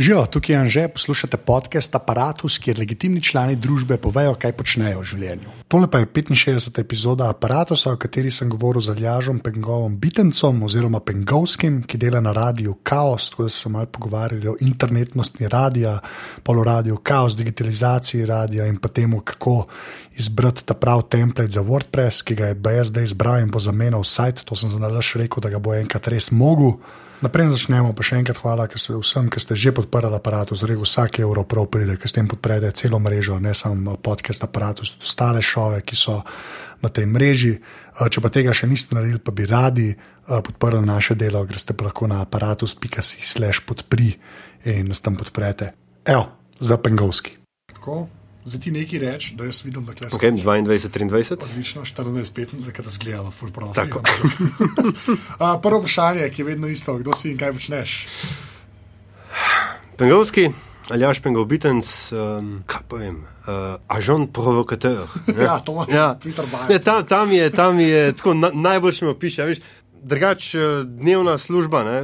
Živijo, tukaj je Anže, poslušate podcast Apparatus, kjer legitimni člani družbe povejo, kaj počnejo v življenju. Tole pa je 65. epizoda Apparatusa, v kateri sem govoril z Aljažom Pengovom Bitencom oziroma Pengovskim, ki dela na radiju Chaos, tako da smo malo pogovarjali o internetnosti radija, poloradiju Chaos, digitalizaciji radija in pa temu, kako izbrati ta prav template za WordPress, ki ga je BSD izbral in bo zamenjal sajt. To sem za nalaš rekel, da ga bo enkrat res mogel. Naprej začnemo, pa še enkrat hvala vsem, ki ste že podprli aparat, oziroma vsak evro prav pride, ki s tem podprete celo mrežo, ne samo podcast aparat, tudi ostale šove, ki so na tej mreži. Če pa tega še niste naredili, pa bi radi podprli naše delo, greste pa lahko na aparatus.si/slash podpri in nas tam podprete. Evo, za Pengovski. Tako. Zdaj ti nekaj reči, da jaz vidim, da klesaš. Okay, 22, 23. Odlično, 14, 25, da zgleda, full profit. Prvo vprašanje, ki je vedno isto, kdo si in kaj počneš. Pengovski, Aljaš Pengov Bitens, um, kaj povem, uh, ažon provokateur. ja, to imaš, ja. Twitter ne, tam, tam je, tam je tako, na, najboljši mi opiše. Drugač, uh, dnevna služba, ne,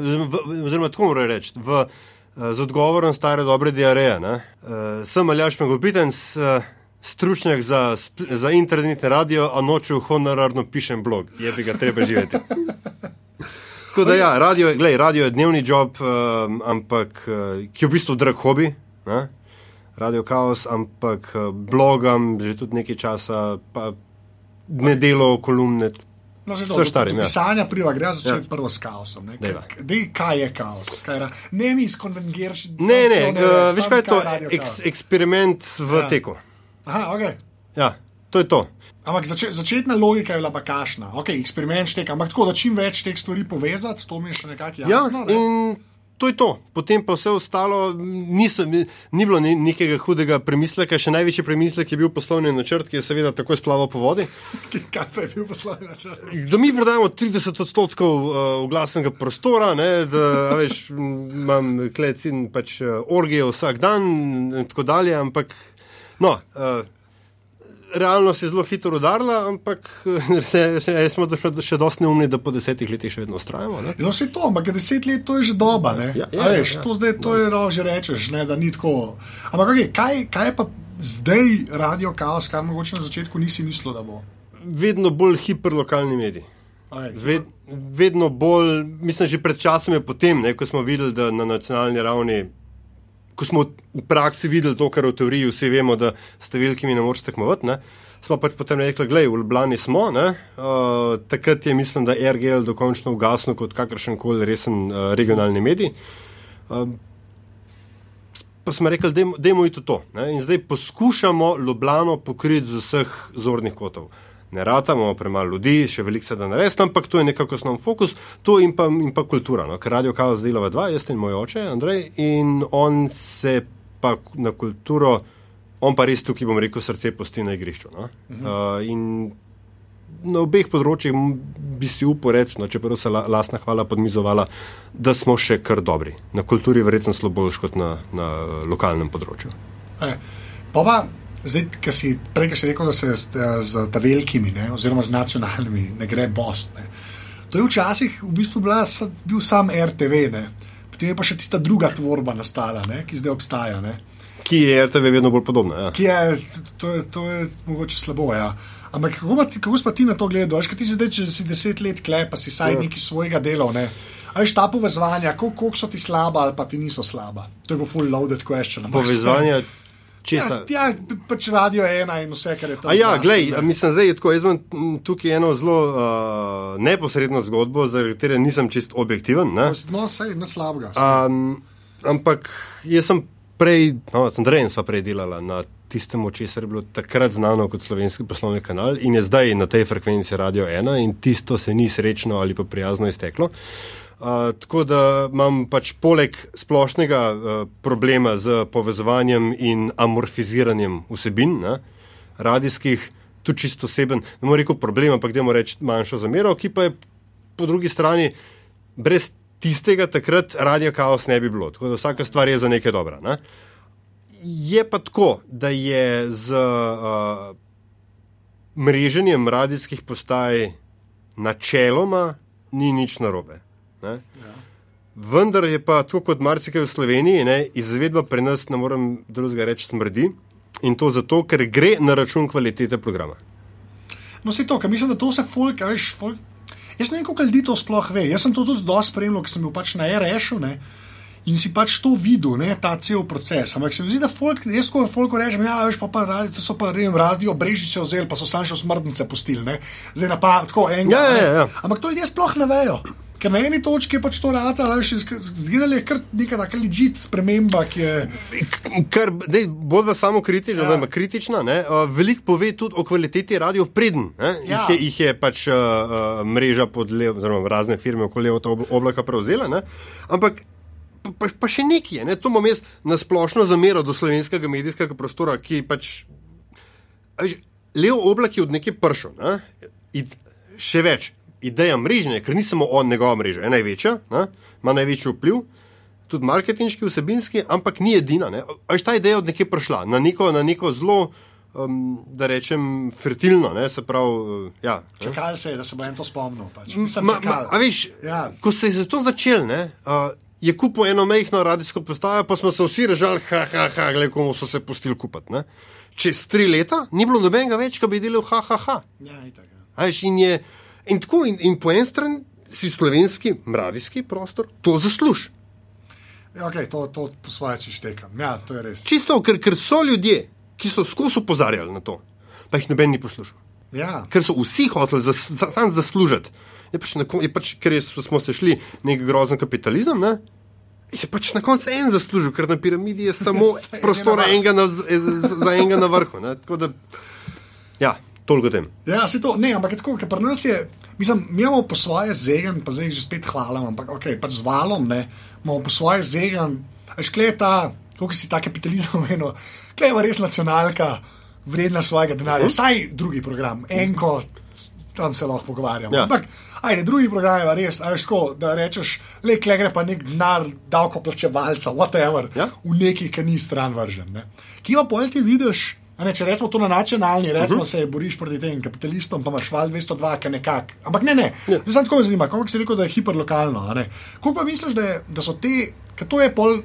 oziroma tako moram reči z odgovorom stare dobre diareje. Uh, sem Aljaš Megopitens, uh, stručnjak za, za internetni radio, a noču honorarno pišem blog, je bi ga treba živeti. Tako da ja, radio, glej, radio je dnevni job, um, ampak ki je v bistvu drag hobi. Ne? Radio Chaos, ampak blogam že tudi nekaj časa, pa ne delo kolumne, No, Vse stari. Ja. Pisanja priva, gre za začetek ja. prvo s kaosom. Dej, kaj je kaos? Kaj je ne mi izkonvengiraš. Ne, ne, ne uh, veš kaj je to? Eks, eksperiment v ja. teku. Aha, ok. Ja, to je to. Ampak zač začetna logika je bila pa kašna. Ok, eksperiment šteka, ampak tako, da čim več teh stvari povezati, to mi je še nekako ja, jasno. Ja, ne? To je to, potem pa vse ostalo, nisem, ni bilo nekega hudega premisleka, še največji premislek je bil poslovni načrt, ki je seveda takoj splaval po vodi. Kaj pa je bil poslovni načrt? Da mi prodajemo 30 odstotkov uh, oglasnega prostora, ne, da veš, imam klec in pač uh, orgije vsak dan in tako dalje, ampak no. Uh, realnost je zelo hitro udarila, ampak res smo še dosti neumni, da po desetih letih še vedno ustrajamo. No, se to, ampak deset let to je že doba. Ja, ja, ja, veš, ja, to zdaj to je rao, že rečeš, ne, da ni tako. Ampak okay, kaj, kaj pa zdaj radio kaos, kar mogoče na začetku nisi mislil, da bo? Vedno bolj hiperlokalni mediji. Ved, vedno bolj, mislim, že pred časom je potem, ne, ko smo videli, da na nacionalni ravni ko smo v praksi videli to, kar v teoriji vsi vemo, da s velikimi ne morete tekmovati, ne, smo pač potem rekli, da v Ljubljani smo. Ne, uh, takrat je, mislim, da RGL dokončno ugasnil kot kakršen koli resen uh, regionalni medij. Uh, pa smo rekli, da je moj to. Ne, in zdaj poskušamo Ljubljano pokriti z vseh zornih kotov. Uh, ne rata, imamo premalo ljudi, še veliko se da narediti, ampak to je nekako osnovni fokus, to in pa, in pa kultura. No? Ker radio kaos delava dva, jaz in moj oče, Andrej, in on se pa na kulturo, on pa res tukaj, bom rekel, srce posti na igrišču. No? Mhm. Uh, in na obeh področjih bi si upal reči, no, čeprav se la, lasna hvala podmizovala, da smo še kar dobri. Na kulturi verjetno slabo kot na, na lokalnem področju. E, pa pa Zdaj, ki si prej si rekel, da se z, z ta velikimi, ne, oziroma z nacionalnimi, ne gre bost. Ne. To je včasih v bistvu bila, bil sam RTV, ne. potem je pa še tista druga tvorba nastala, ne, ki zdaj obstaja. Ne. Ki je RTV vedno bolj podobna. Ja. Je, to, je, to je mogoče slabo. Ja. Ampak kako, ti, kako si ti na to gledal? Aj, ti si zdaj, če si deset let klepa, si saj ja. nekaj svojega dela. Ne. Ali šta povezovanja, koliko so ti slaba ali pa ti niso slaba? To je bil full loaded question. Povezovanje. Ja, ja, pač radio je ena in vse, kar je tam. Ja, gledaj, mislim, da je tako. Jaz imam tukaj eno zelo uh, neposredno zgodbo, zaradi katere nisem čist objektiven. Ne? No, sej, ne slabega. Um, ampak jaz sem prej, no, sem dreven, sva prej delala na tistem, česar je bilo takrat znano kot slovenski poslovni kanal in je zdaj na tej frekvenci radio ena in tisto se ni srečno ali pa prijazno izteklo. Uh, tako da imam pač poleg splošnega uh, problema z povezovanjem in amorfiziranjem vsebin, ne, radijskih, tudi čisto oseben, ne morem reči problem, ampak da moramo reči manjšo zamero, ki pa je po drugi strani brez tistega takrat radio kaos ne bi bilo. Tako da vsaka stvar je za nekaj dobra. Ne. Je pa tako, da je z uh, mreženjem radijskih postaj načeloma ni nič narobe. Ja. Vendar je pa tako kot marsikaj v Sloveniji, ne, izvedba pri nas, ne morem drugega reči, smrdi. In to zato, ker gre na račun kvalitete programa. No, se to, ker mislim, da to se folk, veš, folk. Jaz ne vem, koliko ljudi to sploh ve. Jaz sem to tudi dosti spremljal, ker sem bil pač na RS-u in si pač to videl, ne, ta cel proces. Ampak se mi zdi, da folk, jaz ko folk rečem, ja, veš, pa, pa radi, so pa rejim radio, breži se vzeli, pa so samo še smrdnice postili, ne. Zdaj na pa, tako enega. Ja, ja, ja. Ampak to ljudje sploh ne vejo. Ker na eni točki je pač to rata, ali še zgledali je kar neka taka ležit sprememba, ki je. Kar, dej, bolj samo kritična, ja. kritična ne, veliko pove tudi o kvaliteti radio preden. Ja. Jih, je, jih je pač uh, mreža pod levo, oziroma razne firme okoli oblaka prevzela. Ne. Ampak pa, pa še nekaj, ne? to imam jaz na splošno zamero do slovenskega medijskega prostora, ki pač. Levo oblak je od neke pršo, ne? še več ideja mrežne, ker ni samo on njegova mreža, je največja, ne? ima največji vpliv, tudi marketinški, vsebinski, ampak ni edina. Až ta ideja od nekje prišla, na neko, na neko zelo. Um, da rečem, fertilno. Ne, prav, uh, ja, čakal se je, da se bo en to spomnil. Pač. Ma, ma, veš, ja. Ko se je za to začel, ne, uh, je kupil eno mehko radijsko postajo, pa smo se vsi režali, ha, ha, ha, gledaj, komu so se pustili kupiti. Čez tri leta ni bilo nobenega več, ki bi delal, ha, ha, ha. Ja, itak, ja. Veš, in je. In, tako, in, in po eni strani si slovenski, mravijski prostor to zasluži. Ja, okay, to, to po svoje si štekam. Ja, to je res. Čisto, ker, ker so ljudje, ki so skozi opozarjali na to, pa jih noben ni poslušal. Ja. Ker so vsi hoteli zas, sam zaslužiti. Je pač, je pač, ker je, smo se šli nek grozen kapitalizem, ne? je pač na koncu en zaslužil, ker na piramidi je samo prostora enega na, za enega na vrhu. Da, ja. Toliko tem. Ja, se to ne, ampak tako, ker pri nas je, mislim, mi imamo po svoje zegen, pa zdaj že spet hvala, ampak ok, pač z valom, ne, imamo po svoje zegen, až klej ta, kako si ta kapitalizem omenil, klej pa res nacionalka, vredna svojega denarja, vsaj drugi program, enko, tam se lahko pogovarjamo. Ja. Ampak, ajde, drugi program je res, ajde, tako, da rečeš, le klej gre pa nek denar, davkoplačevalca, whatever, ja. v neki, ki ni stran vržen. Ne. Ki pa pojdi, ti vidiš. Ne, če rečemo to na nacionalni, recimo, uh -huh. se boriš proti tem kapitalistom, pa imaš val 202, ki nekako. Ampak ne, ne. Ja. Zdaj tako me zanima, kako si rekel, da je hiperlokalno. Kako pa misliš, da, je, da so te, ker to je pol,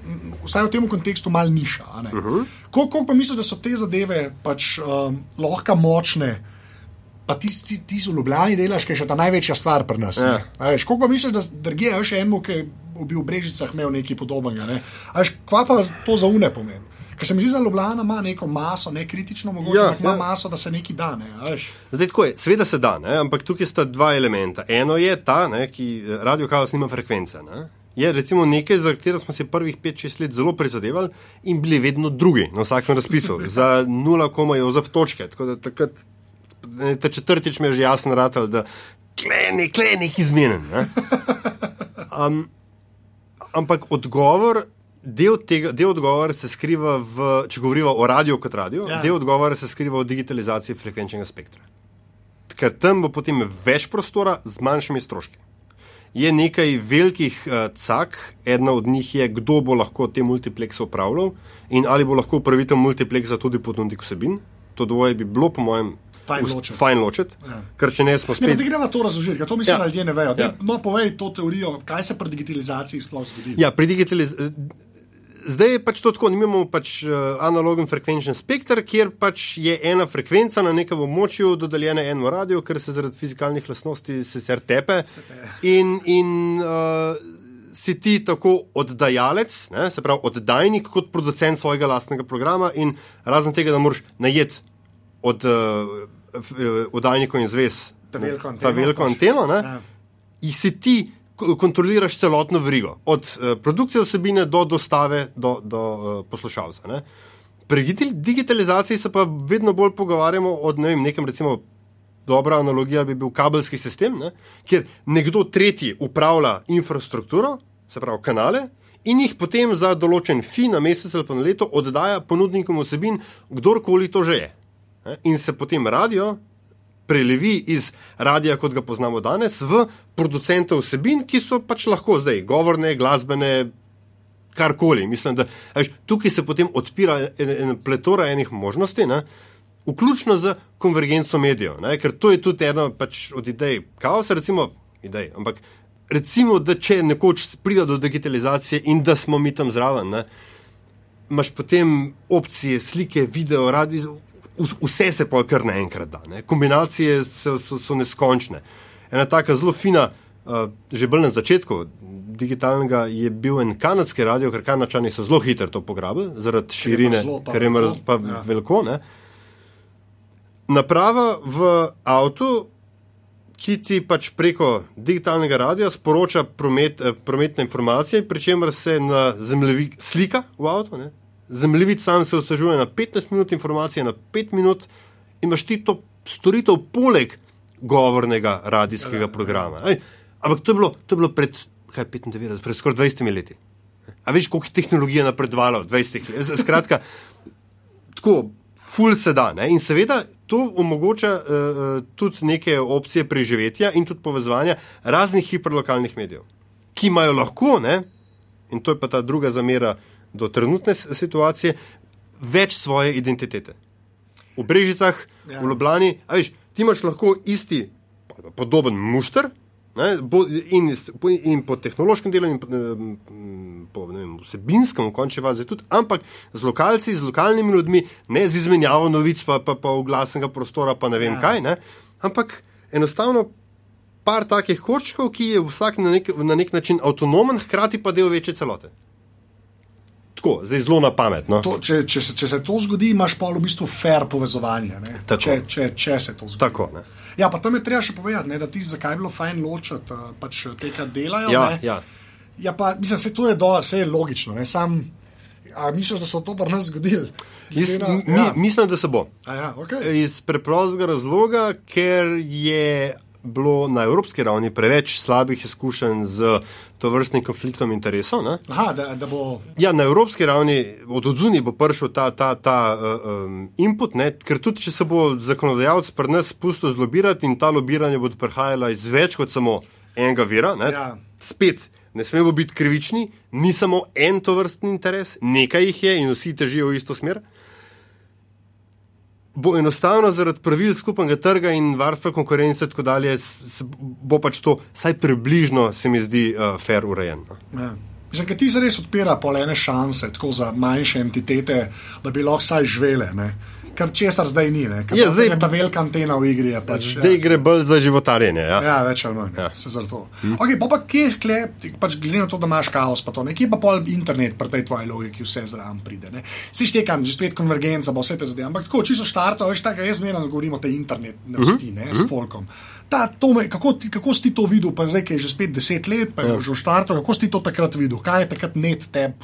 vsaj v tem kontekstu, mal niša. Uh -huh. Kako pa misliš, da so te zadeve pač um, lahko močne? Pa ti, ti, ti v Ljubljani delaš, ki je še ta največja stvar pri nas. Ja. Kako pa misliš, da drugje je še eno, ki bi v Brežicah imel nekaj podobnega? Ne? Kva pa to za une pomeni? Ker se mi zdi, da Ljubljana ima neko maso, ne kritično mogoče, ja, ima ja. maso, da se nekaj da. Ne, Zdaj, tako je, sveda se da, ne, ampak tukaj sta dva elementa. Eno je ta, ne, ki radio kaos nima frekvence. Ne. Je recimo nekaj, za katero smo se prvih 5-6 let zelo prizadevali in bili vedno drugi na vsakem razpisu, za 0,0 točke. Tako da takrat, ta četrtič mi je že jasno ratal, da kleni, kleni, izmenen. Ne. Um, ampak odgovor Del, tega, del odgovora se skriva v, če govorimo o radiju kot radio, ja. del odgovora se skriva v digitalizaciji frekvenčnega spektra. Ker tam bo potem več prostora z manjšimi stroški. Je nekaj velikih uh, cak, ena od njih je, kdo bo lahko te multiplekse upravljal in ali bo lahko upravitelj multipleksa tudi ponudnik vsebin. To dvoje bi bilo, po mojem, fajn ločiti. Ja. Ker če ne smo spet. Ne, gremo to razložiti, ker to mislim, ja. da ljudje ne vejo. Ja. No, povej to teorijo, kaj se pri digitalizaciji sploh zgodi. Ja, pri digitalizaciji. Zdaj je pač to tako, imamo pač uh, analogen frekvenčni spektr, kjer pač je ena frekvenca na nekem območju dodeljena enemu radiju, ker se zaradi fizikalnih lastnosti sicer tepe. In, in uh, si ti tako oddajalec, ne, se pravi oddajnik, kot producent svojega lastnega programa, in razen tega, da moraš najeti od uh, oddajnikov in zvez ta veliko anteno, veliko anteno ne, ja. in si ti kontroliraš celotno vrigo, od uh, produkcije vsebine do dostave do, do uh, poslušalca. Ne? Pri digitalizaciji se pa vedno bolj pogovarjamo o ne vem, nekem, recimo, dobra analogija bi bil kabelski sistem, ne? kjer nekdo tretji upravlja infrastrukturo, se pravi kanale. In jih potem za določen fi na mesec ali pa na leto oddaja ponudnikom vsebin, kdorkoli to že je. In se potem radio prelevi iz radia, kot ga poznamo danes, v producente vsebin, ki so pač lahko zdaj govorne, glasbene, karkoli. Mislim, da až, tukaj se potem odpira en, en pletora enih možnosti. Ne? Vključno z konvergenco medijev, ne? ker to je tudi ena pač od idej, kaosa, recimo, idej. Ampak recimo, da če nekoč pride do digitalizacije in da smo mi tam zraven, ne, imaš potem opcije, slike, video, radio, vse se pa kar naenkrat da. Ne. Kombinacije so, so, so neskončne. Ena taka zelo fina, uh, že bolj na začetku digitalnega, je bil en kanadski radio, ker kanačani so zelo hitro to pograbili, zaradi širine, ker mrzlo pa ja. veliko. Ne. Naprava v avtu, ki ti pač preko digitalnega radia sporoča promet, eh, prometne informacije, pri čemer se na zemljevid slika v avtu. Ne. Zemljevid sam se osvežuje na 15 minut, informacije na 5 minut, in imaš ti to storitev poleg govornega radijskega programa. Ej, ampak to je bilo, to je bilo pred, kaj, 95, pred skoraj 20 leti. A veš, koliko je tehnologija napredovala v 20 letih? Skratka, tako, ful se da. Ne? In seveda to omogoča uh, tudi neke opcije preživetja in tudi povezovanja raznih hiperlokalnih medijev, ki imajo lahko, ne? in to je pa ta druga zamera do trenutne situacije, več svoje identitete. V Brežicah, ja. v Ljubljani, a veš, ti imaš lahko isti, podoben mušter. Ne, in, in po tehnološkem delu, in po, po vem, vsebinskem, v končni fazi tudi, ampak z lokalci, z lokalnimi ljudmi, ne z izmenjavo novic, pa, pa, pa oglasnega prostora, pa ne vem ja. kaj. Ne, ampak enostavno par takih koščkov, ki je vsak na nek, na nek način avtonomen, hkrati pa del večje celote tako, zdaj zelo na pamet. No? To, če, če, se, če se to zgodi, imaš pa v bistvu fair povezovanje. Če, če, če se to zgodi. Tako, ja, pa tam je treba še povedati, ne, da ti zakaj je bilo fajn ločiti eh, pač te, ki delajo. Ja, ja. ja, pa mislim, se to je, do, se je logično. Ne, sam, A misliš, da se to pri nas zgodilo? Mis, ja. mi, mislim, da se bo. Ja, okay. Iz preprostega razloga, ker je bilo na evropski ravni preveč slabih izkušenj z to vrstnim konfliktom interesov. Aha, da, da bo... ja, na evropski ravni od odzuni bo prišel ta, ta, ta um, input, ne? ker tudi če se bo zakonodajalec pri nas spustil zlobirati in ta lobiranje bo prihajala iz več kot samo enega vira, ja. spet. Ne smemo biti krivični, ni samo en to vrstni interes, nekaj jih je in vsi težijo v isto smer bo enostavno zaradi pravil skupnega trga in varstva konkurence, tako dalje, bo pač to, vsaj približno, se mi zdi, uh, fair urejeno. Ja. Mislim, da ti zares odpira polene šanse, tako za manjše entitete, da bi lahko vsaj živele kar česar zdaj ni. Je, zdaj je ta velika antena v igri. Pač, zdaj ja, gre bolj za životarjenje. Ja, ja več ali manj. Ja. Hm. Okay, pa, pa kje je, pač, glede na to, da imaš kaos, pa to nekje pa pol internet, pri tej tvoji logiki, vse zraven pride. Ne? Si štekam, že spet konvergenca, bo vse te zadeve. Ampak tako, čisto štarto, veš, tako jaz zmerno govorim o tej internet, ne vsti, ne, uh -huh. s folkom. Ta, me, kako, kako si to videl, pa zdaj je že spet deset let, pa je ja. že v štartu, kako si to takrat videl, kaj je takrat net tep.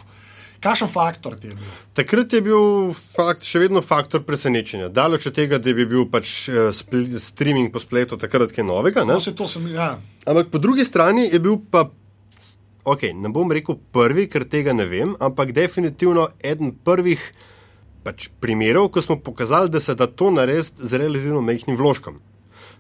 Kakšen faktor ti je bil? Takrat je bil fakt, še vedno faktor presenečenja. Daleč od tega, da bi bil pač uh, streaming po spletu takrat kaj novega. No, sem, ja. Ampak po drugi strani je bil pa, ok, ne bom rekel prvi, ker tega ne vem, ampak definitivno eden prvih pač, primerov, ko smo pokazali, da se da to narediti z relativno mehkim vložkom.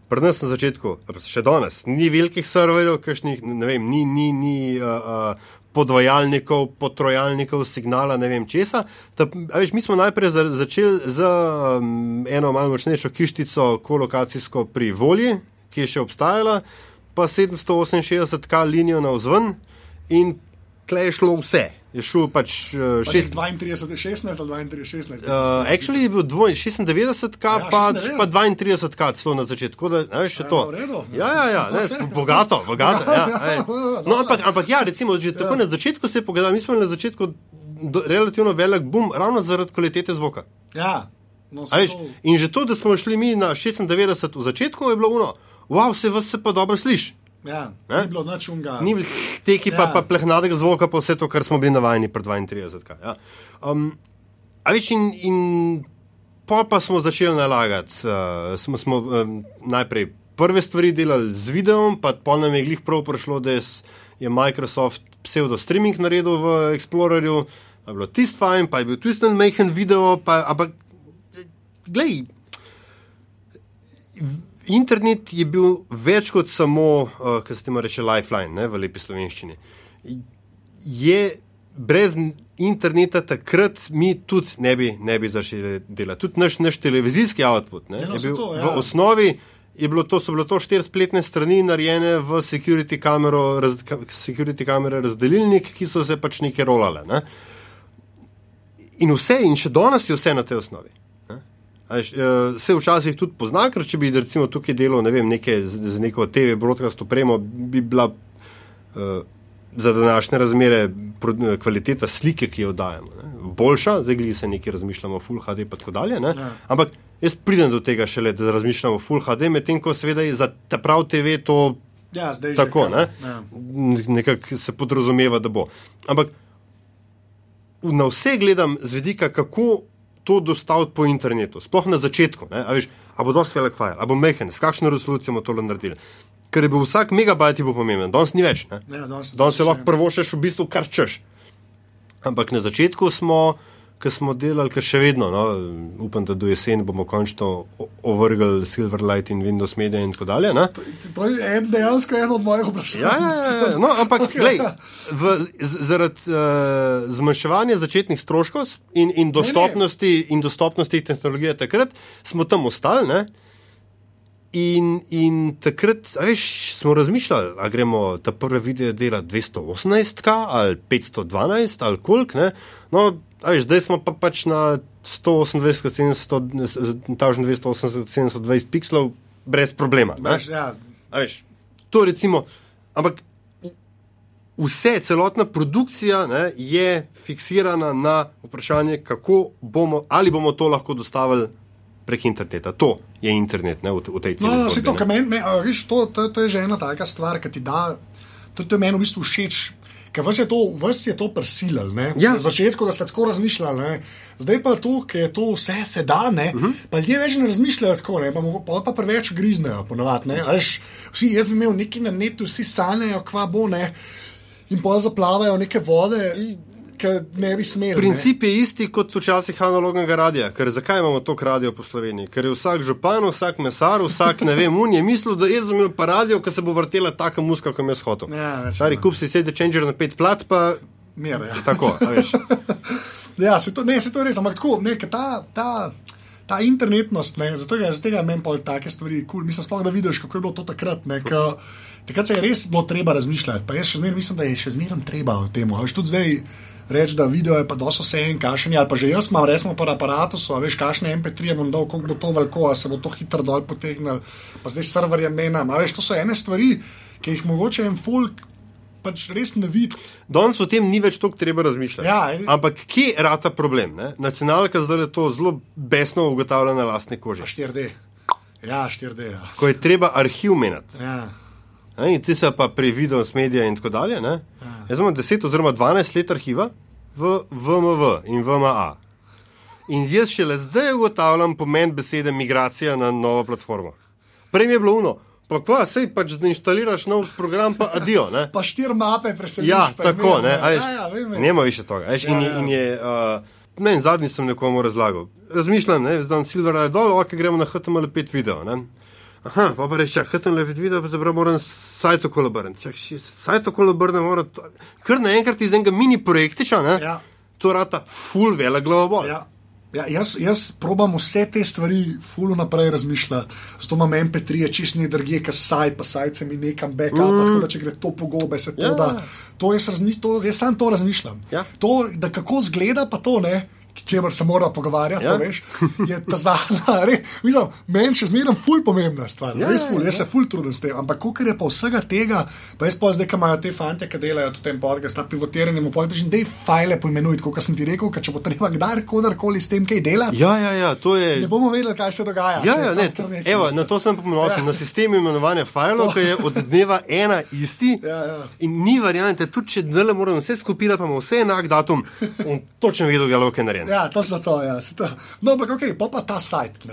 Pri nas na začetku, še danes, ni velikih serverjev, ne vem, ni, ni, ni uh, uh, podvajalnikov, potrojalnikov, signala, ne vem česa. Ta, veš, mi smo najprej za, začeli z um, eno malo močnejšo kištico, kolokacijsko pri volji, ki je še obstajala, pa 768K linijo na vzven in klej šlo vse je šel pač uh, šest... 32, 16 ali 32, 16. Uh, actually je bil dvoj, 96, ka, ja, pa, pa 32, ka, celo na začetku. Da, ne, še to. Ja, ja, ja, ne, bogato, bogato. Ja, no, ampak, ampak ja, recimo, že tako ja. na začetku se je pogledal, mi smo na začetku do, relativno velik boom, ravno zaradi kvalitete zvoka. Ja. No, veš, to... In že to, da smo šli mi na 96 v začetku, je bilo uno, wow, se vas se pa dobro sliši. Ja, ni bilo noč unga. Ni bilo teki ja. pa, pa plehnatega zvoka, pa vse to, kar smo bili navajeni pred 32. Ja. Um, a več in, in pa, pa smo začeli nalagati. Uh, smo, smo um, najprej prve stvari delali z videom, pa pa nam je glih prav prišlo, da je Microsoft pseudo streaming naredil v Explorerju, pa je bilo tisto fajn, pa je bil tisto majhen video, pa, ampak glej internet je bil več kot samo, uh, kar se temu reče, lifeline ne, v lepi slovenščini. Je brez interneta takrat mi tudi ne bi, ne bi začeli delati. Tudi naš, naš televizijski output ne, no, je bil to, ja. v osnovi. bilo to, so bile to štiri spletne strani, narejene v security, kamero, raz, security kamere razdelilnik, ki so se pač nekaj rolale. Ne? In vse, in še danes je vse na tej osnovi. Eh, včasih tudi pozna, ker če bi recimo tukaj delal ne vem, neke, z neko TV broadcast opremo, bi bila uh, za današnje razmere kvaliteta slike, ki jo dajemo, ne? boljša, zdaj gli se nekaj razmišljamo, full HD in tako dalje. Ja. Ampak jaz pridem do tega šele, da razmišljamo full HD, medtem ko seveda je za ta prav TV to ja, tako, ne? ja. nekako se podrazumeva, da bo. Ampak na vse gledam z vidika, kako to dostaviti po internetu, sploh na začetku. A, veš, a bo dosti velik file, a bo mehen, s kakšno resolucijo bomo to naredili. Ker je bil vsak megabajt bo pomemben, danes ni več. Danes se lahko prvo še v bistvu kar češ. Ampak na začetku smo ki smo delali, ki še vedno, no, upam, da do jeseni bomo končno ovrgli Silverlight in Windows Media in tako dalje. To, to je en, dejansko eno od mojih vprašanj. Ja, ja, ja, ja. No, ampak glej, v, zaradi uh, zmanjševanja začetnih stroškov in, in, dostopnosti, ne, ne. in dostopnosti tehnologije takrat smo tam ostali. Ne? In, in takrat veš, smo razmišljali, ali gremo ta prvi video dela 218 ali 512 ali koliko. No, veš, zdaj smo pa pač na 128, 1280 pixelov brez problema. Veš, ja. veš, to recimo, ampak vse, celotna produkcija ne, je fiksirana na vprašanje, kako bomo, ali bomo to lahko dostavili. Prek interneta. To je internet ne, v, v tej celi no, no, to, to, to je že ena taka stvar, ki ti da. To, to je meni v bistvu všeč ker vas je to, vas je to prisililo. Ja. Na začetku, da ste tako razmišljali, ne? zdaj pa to, ker je to vse sedane, uh mhm. -huh. pa ljudje več ne razmišljajo tako, ne? pa, pa preveč griznejo. Ponovati, vsi, jaz bi imel nekaj na netu, vsi sanjajo, kva bo ne. In pa zaplavajo neke vode, ki ne bi smeli. Princip je isti kot včasih analognega radia. Ker zakaj imamo to radio po Sloveniji? Ker je vsak župan, vsak mesar, vsak ne vem, un je mislil, da je zumel pa radio, ki se bo vrtela taka muska, kot je shotel. Ja, Stari kup si sedi changer na pet plat, pa. Mir, ja. Tako, veš. ja, se to, ne, se to res, ampak tako, ne, ta. ta Ta internetnost, ne, zato je tega meni pa take stvari kul. Cool. Mislim, sploh, da vidiš, kako je bilo to takrat. Ne, ka, takrat se je res bilo treba razmišljati. Pa jaz še zmeraj mislim, da je še zmeraj treba o tem. Veš, tudi zdaj, reči, da video je pa dosto vse en kašen, ali pa že jaz imam, resmo pa aparatu, so, veš, kašne MP3, bom dal, koliko bo to veliko, a se bo to hitro dol potegnil, pa zdaj serverje menam. Veš, to so ene stvari, ki jih mogoče en folk. Pač res ne vidi. Danes o tem ni več toliko treba razmišljati. Ja, Ampak kje je rata problem? Ne? Nacionalka zdaj je to zelo besno ugotavlja na lastni koži. 4D. Ja, 4D. Ja. Ko je treba arhiv menjati. Ja. In ti se pa pri videu, s mediji in tako dalje. Ja. Jaz imam 10 oziroma 12 let arhiva v VMV in VMA. In jaz šele zdaj ugotavljam pomen besede migracija na novo platformo. Prej je bilo uno. Pa kva, sej pač zainštaliraš nov program, pa adijo. Ne? Pa štir mape preseliš. Ja, tako, ne. Ajš, ja, ja, Nema više toga. Ajš, ja, in, ja. in je, uh, ne, zadnji sem nekomu razlagal. Razmišljam, ne, zdaj Silver je dol, ok, gremo na HTML5 video, ne. Aha, pa pa reče, kaj tam lepi video, pa zdaj moram sajt okolo obrniti. Sajt okolo obrniti, moram. Kar naenkrat iz enega mini projektiča, ne? Ja. To rata full vele glavo. Ja. Ja, jaz, jaz probam vse te stvari fully naprej razmišljati. Zato imam MP3, čistni energije, ki sajt, pa sajt se mi nekam backup, mm. tako da če gre to pogobe, se to ja. da. To jaz, razmi, to, jaz sam to razmišljam. Ja. To, da kako zgleda, pa to ne čemer se mora pogovarjati, ja. veš, je ta zadnja. Meni še zmeraj ful pomembna stvar, ja, res ful, ja, jaz ja. se ful trudim s tem. Ampak, ko je pa vsega tega, pa jaz pa zdaj, ki imajo te fante, ki delajo v tem podkastu, ta pivotiranje, mu povedo, da je file poimenuj, kot sem ti rekel, če bo treba kdajkoli s tem kaj delati. Ja, ja, ja, to je. Ne bomo vedeli, kaj se dogaja. Ja, ja, ne, to, evo, na to sem pomenoval, ja. na sistem imenovanja filov, ki je od dneva ena isti. Ja, ja. In ni variante, tudi če dnevno moramo vse skupirati, pa imamo vse enak datum, točno vedel, kaj je narejeno. Ja, to so to, ja. To. No, ampak ok, pa pa ta sajt.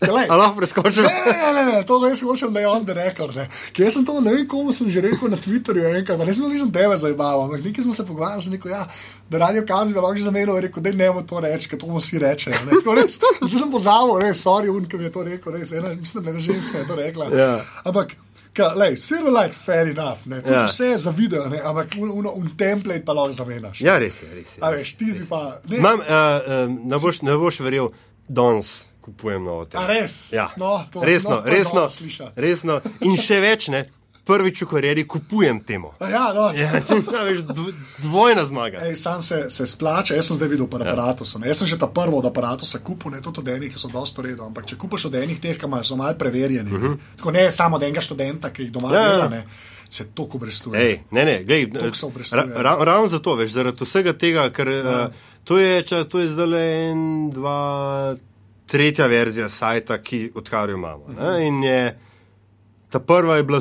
Ali lahko preskočim? Ne, ne, ne, ne, to res hočem, da je on the record. Ne. Kje sem to, ne vem, komu sem že rekel na Twitterju, enkrat, pa nisem, nisem tebe zabaval, ampak nekaj smo se pogovarjali z neko, ja, da radio kazni bi lahko že zamenil, rekel, da ne bomo to reči, ker to mu vsi reče. Zdaj sem pozabil, res, sorry, un, ki mi je to rekel, res, ena, mislim, da je ženska je to rekla. Ja. Ampak, Zelo like, fair enough, ja. vse je za video, ne? ampak un, un, un template pa lahko zamenjaš. Ja, res je. Res je, res je. Veš, ti bi pa. Ne, Mam, uh, uh, ne, boš, ne boš verjel, danes, kupujem novo A temo. res? Ja. No, to, resno, no, je resno, resno. In še več, ne, prvič v karieri kupujem temo. A Ja, no, Ja, ja, veš, dv- dvojna zmaga. Ej, sam se, se splača, jaz sem zdaj videl par aparatov. Jaz sem že ta prvi od aparatov kupil, ne tudi od enih, ki so dosta redo. Ampak če kupiš od enih teh, ki imajo- so malo preverjeni, uh -huh. tako ne samo od enega študenta, ki jih doma Mhm. Ja, ja. dela, ne, se to obrestuje. Ne, ne, glej, Toliko se ra, obrestuje. ra, ravno zato, veš, zaradi vsega tega, ker ja. uh, to je, če, to je zdaj en, dva, tretja verzija sajta, ki odkar jo imamo. Mhm. Ne, in je, ta prva je bila,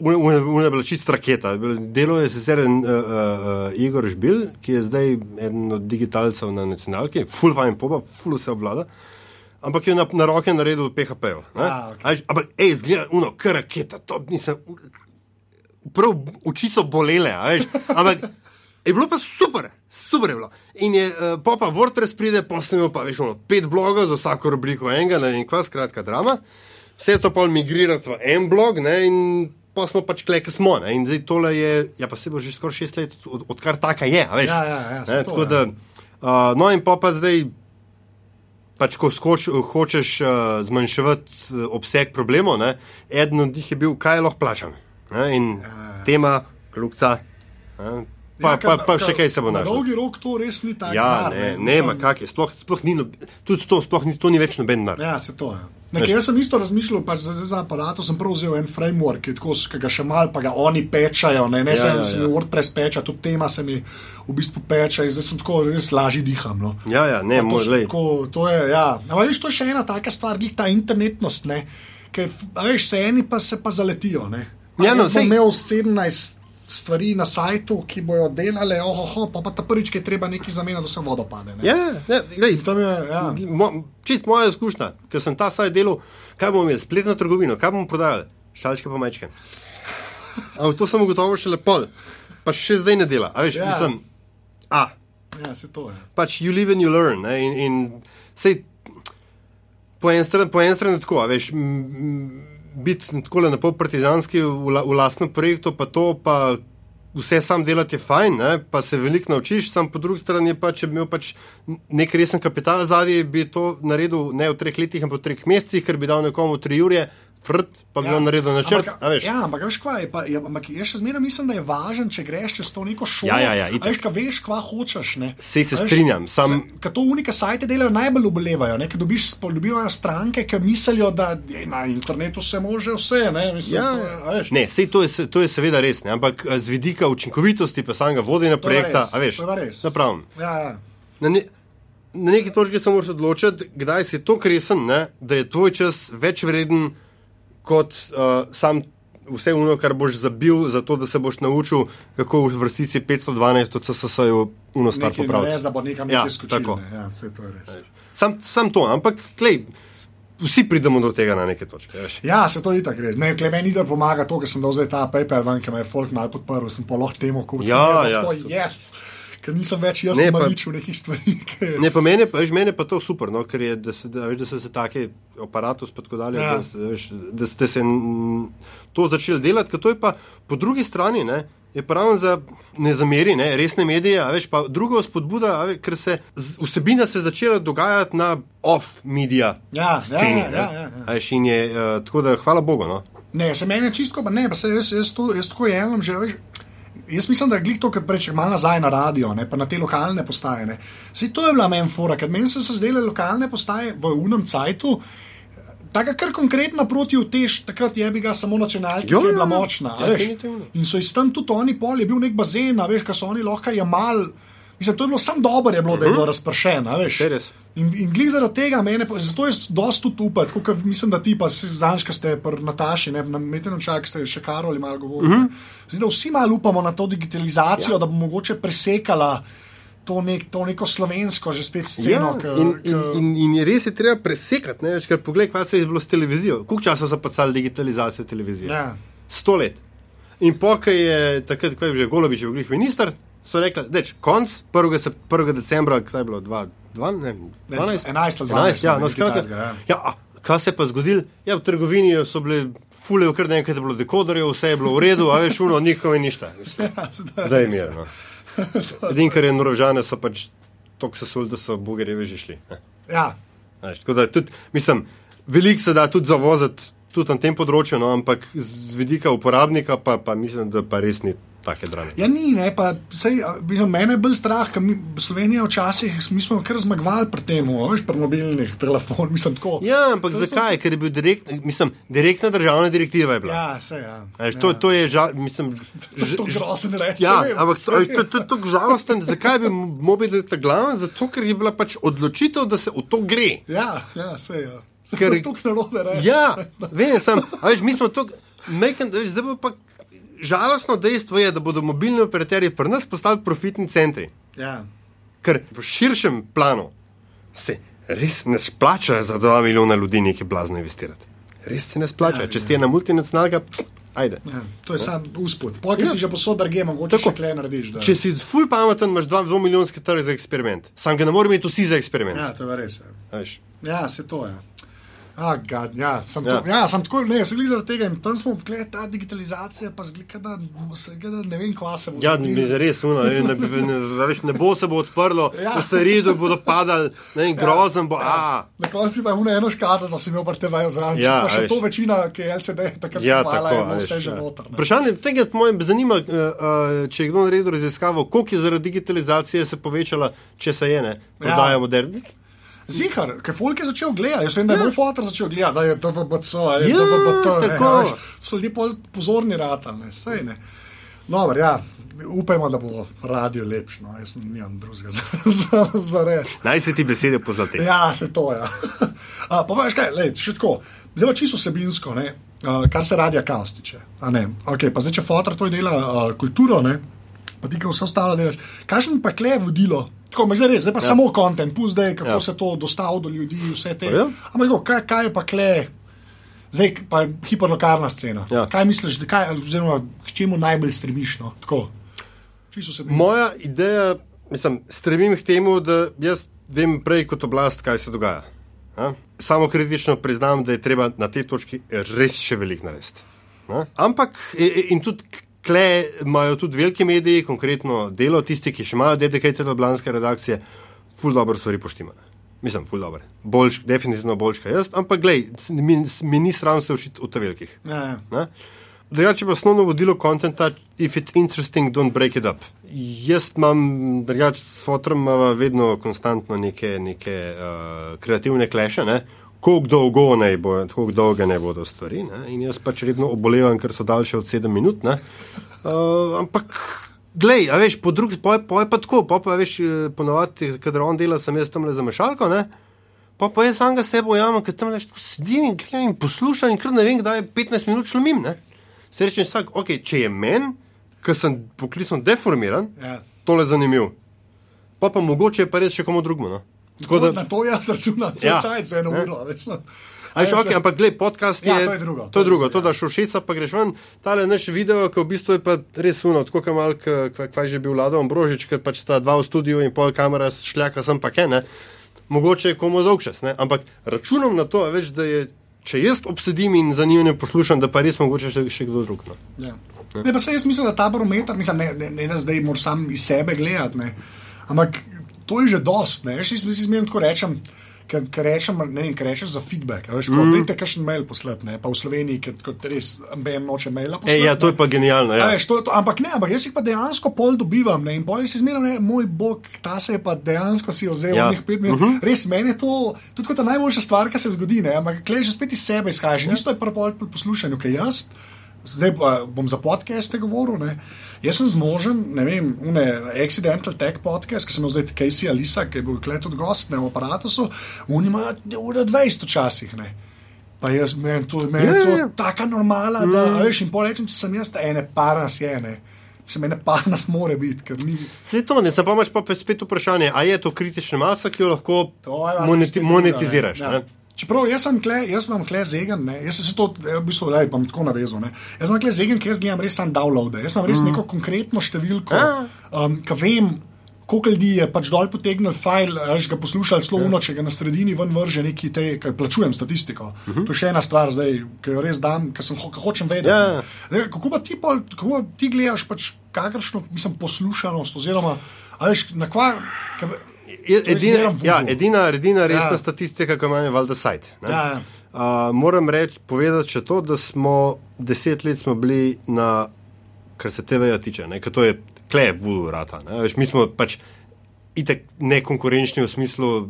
une je bila čist raketa. Delo je sicer en, uh, uh, uh, Igor Žbil, ki je zdaj eden od digitalcev na nacionalki, full fine popa, full vse obvlada. Ampak je na, na roke naredil PHP-jo. A, okej. Ampak, hej, zgleda, uno, kar raketa, to nisem, prav oči so bolele, veš. Ampak je bilo pa super, super je bilo. In je uh, popa WordPress pride, posnemo pa veš, ono, pet blogov za vsako rubriko enega, ne vem kva, skratka drama. Vse to pa migrirati v en blog, ne, in pa smo pač kleke smo. Ne, in zdaj tole je, ja pa se bo že skoraj šest let, od, odkar taka je, a veš. Ja, ja, ja, ne, to, tako ja. da, uh, no in pa pa zdaj. Pač, ko skoč, hočeš uh, zmanjševati uh, obseg problemov, ne, eden od njih je bil, kaj lahko plačam. Ne, in Ja. tema, kljubca, ne, pa, pa, pa še kaj se bo Na našlo. dolgi rok to res ni tako. Ja, denar, ne, ne, Mislim, ma kak je, sploh, sploh ni, nob- tudi to, sploh ni, to ni več noben denar. Ja, se to je. Nekaj, jaz sem isto razmišljal, pač za, za aparatom sem prav vzel en framework, ki, tako, ki ga še malo, pa ga oni pečajo, ne, ne Ja, ja, ja, se ja. mi WordPress peča, tudi tema se mi v bistvu peče zdaj sem tako res lažje diham. No. Ja, ja, ne, moj, je, ja. Ampak veš, to je še ena taka stvar, glih ta internetnost, ne. Ker, veš, se eni pa se pa zaletijo, ne. Ja, no, jaz sej- imel 17 stvari na sajtu, ki bojo delale, ohoho, pa pa ta prvič, ki je treba nekaj zamenjati, da se vodo pade. Ne. Ja, ja, glej, Tam je, ja. mo, čist moja izkušnja, ker sem ta saj delal, kaj bomo imeli, spletno trgovino, kaj bomo prodajali, šalčke pa mečke. Ampak to sem ugotovil šele pol, pa še zdaj ne dela. A veš, Ja. mislim, a, ja, se to je. pač you live and you learn. Ne, in, in sej, po eni strani, strani tako, a veš, m, m, biti tako na pol partizanski v, v lastnem projektu, pa to, pa vse sam delati je fajn, ne, pa se veliko naučiš, sam po drugi strani pa, če bi imel pač nek resen kapital zadnji, bi to naredil ne v treh letih, ampak v treh mesecih, ker bi dal nekomu tri ure, frt, pa bi ja. naredil načrt. Ampak, veš. ja, ampak veš, kva je. Pa, je ampak jaz še zmeraj mislim, da je važno, če greš čez to neko šolo. Ja, ja, ja, A itak. veš, kaj veš, kva hočeš. Ne? Sej se veš, strinjam, sam- Ker to unike sajte delajo najbolj obolevajo, ker dobiš, dobivajo stranke, ki mislijo, da je na internetu se može vse. Ne? Mislim, Ja, to je, a veš, ne, sej to je, to je seveda res, ne, ampak eh, z vidika učinkovitosti pa samega vodenja to je projekta, res, a veš, to je res. Ja, ja. Na, ne, na neki točki se moraš odločiti, kdaj si tako resen, ne, da je tvoj čas več vreden kot uh, sam vse ono, kar boš zabil, zato da se boš naučil, kako v vrstici 512 od CSS-ju uno stvar popraviti. narediti, da bo nekam Ja, tako. Ne? Ja, vse to je res. Sam, sam to, ampak klej, vsi pridemo do tega na neke točke. Veš. Ja, se to je tako res. Ne, meni da pomaga to, ker sem dal zdaj ta PayPal ven, ki me je folk malo podprl, sem pa lahko temu kupil. Ja, ja. Yes, ker nisem več jaz Ne, pa- maličil nekih stvari. ki- Ne, pa meni, pa, veš, meni pa to super, no, ker je, da se, da, veš, da so se take aparatus pa tako dalje, Ja. da, veš, da ste se to začeli delati, ker to je pa po drugi strani, ne, je pa ravno za ne zameri, ne, resne medije, a veš, pa druga spodbuda, a veš, ker se z- vsebina se začela dogajati na off-media Ja, sceni. ja, ne. ja, ja, ja. Veš, je, uh, tako da hvala Bogu, no. Ne, se meni čisto, pa ne, pa se jaz, jaz, to, jaz tako jemljem že. Veš, Jaz mislim, da je glih to, kar preče malo nazaj na radio, ne, pa na te lokalne postaje. Ne. Sej to je bila meni fora, ker meni so se zdele lokalne postaje v unem cajtu. Taka kar konkretna proti utež, takrat je bi ga samo nacionalka, Jo, ki je bila ja, ja. močna. a veš. In so iz tam tudi oni pol, je bil nek bazen, veš, kaj so oni lahko jemali. Mislim, to je bilo samo dobro, je bilo, da je bilo razpršeno. Saj res. In, in glih zaradi tega mene, zato je dosta tudi upati, kot mislim, da ti pa zanjška ste pri Nataši, ne, na metenem čak ste še Karoli malo govorili. Uh -huh. Zdaj, da vsi malo upamo na to digitalizacijo, ja. da bo mogoče presekala to, nek, to neko slovensko, že spet sceno. Ja, in, k- in, in, in je res je treba presekati, ne, ker poglej, kaj se je bilo s televizijo. Koliko časa so pacali digitalizacijo televizije? Ja. Sto let. In pokaj je takrat, ko je že Golobič bil minister, so rekli, da je konc 1. sep- 1. decembra, kaj je bilo, 2, 2, ne, 12, 11 ali 12, ja, no, skratka, takega, ja. ja, kaj se je pa zgodilo? Ja, v trgovini so bile fule, kar nekaj je bilo dekoderjev, vse je bilo v redu, a veš, uno, nikome ništa. Ja, Da jim res. je. No. Edin, kar je norožane, so pač tako sesuli, da so bugerjevi že šli. Ne. Ja. Veš, tako da tudi, mislim, veliko se da tudi zavoziti tudi na tem področju, no, ampak z vidika uporabnika pa, pa mislim, da pa res ni take drame. Ja, ni, ne, pa sej, mislim, mene je bolj strah, ker Slovenija včasih, smo kar zmagovali pri tem, veš, pri mobilnih telefonih, mislim tako. Ja, ampak To zakaj? Ker je bil direkt, mislim, direktna državna direktiva je bila. Ja, se ja. Veš, to, to je žal, mislim, To je grozen reči. Ja, vem, ampak veš, to je to, to, to žalosten. Zakaj bi mobil ta glaven? Zato, ker je bila pač odločitev, da se v to gre. Ja, ja, se je. Ker- je to narobe reči. Ja, vem, sem. a Veš, mi smo to, meken, veš, zdaj bo pa žalostno dejstvo, je, da bodo mobilni operaterji pri nas postali profitni centri. Ja. Ker v širšem planu se res ne splača za 2 milijona ljudi nekaj blazno investirati. Res se ne splača. Ja, Če si ena multinacionalka, ajde. Ja, to je sam uspod. Pojdi ja. si že posod, drge, mogoče Tako. kle narediš. Da. Če si ful pameten, imaš 2 milijonski trg za eksperiment. Sam ga ne moreš imeti vsi za eksperiment. Ja, to je res. Ja. Ja, se to je. Ah, God, ja, sem, Ja. ja. To, ja, sem tako, ne, sem zaradi tega in tam smo gledali ta digitalizacija, pa zgleda, da, se gleda, ne vem, kva se bo Ja, mi je res uno, ne, ne, ne, ne, veš, nebo se bo odprlo, Ja. ja. starido bodo padali, ne vem, grozen bo. Ja. Na koncu pa je una eno škatlo, da si imel RTV zraven. Ja, Ja, pa še veš. to večina, ki je LCD takrat Ja, kupovala, tako je bilo veš, vse že ja. noter. ne. Vprašanje tega me zanima, uh, uh, če je kdo naredil raziskavo, koliko je zaradi digitalizacije se povečala, če se je ne, prodaja modernih. Zihar, ker folk je začel gledati, jaz vem, da je moj fotor začel gledati, da je DVBC, je Ja, DVBT, ne, tako. veš, so ljudje pozorni rata, ne, sej ne. Dobro, ja, upajmo, da bo radio lepši, no, jaz nimam drugega za, za, za reči. Naj se ti besede pozlate. Ja, se to je. Ja. A, pa veš kaj, lej, še tako, pa čisto vsebinsko, ne, uh, kar se radia kaos tiče. a ne. Okay, pa zdaj, če fotor to dela uh, kulturo, ne, pa ti, ki vse ostalo delaš, kakšno pa kle je vodilo? Tako, ampak zdaj res, zdaj pa ja. samo kontent, pusti zdaj, kako Ja. ja. se to dostavi do ljudi, vse te. Ja. Ampak tako, kaj, kaj je pa kle? Zdaj pa je hiperlokalna scena. Ja. Kaj misliš, kaj, oziroma k čemu najbolj stremiš? No? Tako, Moja ideja, mislim, stremim k temu, da jaz vem prej kot oblast, kaj se dogaja. A? Samo kritično priznam, da je treba na tej točki res še veliko narediti. A? Ampak e- e- in tudi kle imajo tudi veliki mediji, konkretno delo, tisti, ki še imajo dedicated oblanske redakcije, ful dobro stvari poštimane. Mislim, ful dobro. Boljš, definitivno boljš kot jaz, ampak glej, mi, mi ni sram se učiti te velikih. Ja, ja. Drugače pa osnovno vodilo kontenta, if it's interesting, don't break it up. Jaz imam, drugače s fotom imamo vedno konstantno neke, neke uh, kreativne kleše, ne? Koliko dolgo naj bo, koliko dolge naj bodo stvari. Ne? In jaz pač redno obolevam, ker so daljše od 7 minut. ne. Uh, ampak, glej, a veš, po drugi pa je pa tako, pa pa veš, eh, ponovadi, kadar on dela, sem jaz tam le za mešalko. Ne? Pa, pa jaz samega sebe ujamem, ker tam nešto sedim in, gledam in poslušam, in kar ne vem, kdaj je 15 minut šlomim. Ne? Se rečem, vsak, okay, če je meni, ki sem poklicno deformiran, Ja. tole zanimiv. Pa pa mogoče je pa res še komu drugemu. No? Tako Da, na to jaz računam, Ja. ja. cajt za eno Ne. uro. Veš, no. A veš, okay, ampak gled, podcast je, Ja, to je drugo, To to je drugo, drugo, to da šel šeca, pa greš ven. Tale naš video, ki v bistvu je pa res uno, tako kot malk, kaj že bil Lado Ambrožič, ker pač sta dva v studiu in pol kamera šljaka sem pa kene. Mogoče je komu dolg čas, ne? ampak računam na to, a veš, da je, če jaz obsedim in zanimivo poslušam, da pa res mogoče še, še kdo drug. No. Ja. Ne, pa se jaz mislim, da ta barometer, mislim, ne, ne, ne da zdaj moraš sam iz sebe gledati, ne. ampak to je že dost. Ne. Jaz si zmerno tako rečem. Ker rečem, ne vem, ker rečeš za feedback, veš, mm. dajte kakšen mail poslati, ne, pa v Sloveniji, ker kot res MBN noče maila poslati. Ej, ja, to je pa genialno. Ja. Veš, to, to, ampak ne, ampak jaz jih pa dejansko pol dobivam. Ne, in pol si zmeraj, ne, moj bog, ta se je pa dejansko si vzel Ja. nekaj pet minut. Uh -huh. Res meni je to tudi kot ta najboljša stvar, kar se zgodi. Ne, ampak klej že spet iz sebe izhajaš. Ja. Isto je pa pol pri poslušanju, ker jaz. Zdaj pa bom za podcaste govoril. Ne. Jaz sem zmožen, ne vem, une Accidental Tech podcast, ki sem zdaj Casey Alisa, ki je bil klet od gost ne, v aparatu, oni imajo ura 20 včasih. Ne. Pa jaz, meni to, Ja, je to ja. taka normala, da mm. veš, in porečem, če sem jaz, ene par nas je, ne. Se meni par nas more biti, ker ni. Vse to, ne, zdaj pa imaš pa spet vprašanje, ali je to kritična masa, ki jo lahko moneti, monetiziraš. ne. Ne? Ja. Čeprav jaz sem kle, jaz imam kle zegen, ne? jaz sem se to eh, v bistvu le, bom tako navezal. Ne? Jaz imam kle zegen, ker jaz gledam res sam downloade. Jaz imam res mm. neko konkretno številko, Ja. um, ki vem, koliko ljudi je pač dol potegnil file, až ga poslušali slovno, če ga na sredini ven vrže neki te, ki plačujem statistiko. Uh -huh. To je še ena stvar zdaj, ki jo res dam, ker sem ho ki hočem vedeti. Ja. Ne, kako pa ti, pol, kako pa ti gledaš pač kakršno, mislim, poslušanost oziroma, a veš, na kva, kaj, Edina, ja, edina, edina resna Ja. ja. statistika, ki ima je valjda sajt. ne. Ja, ja. Uh, moram reči, povedati še to, da smo deset let smo bili na, kar se TV-ja tiče, ne, ker to je ne. Veš, mi smo pač itek nekonkurenčni v smislu.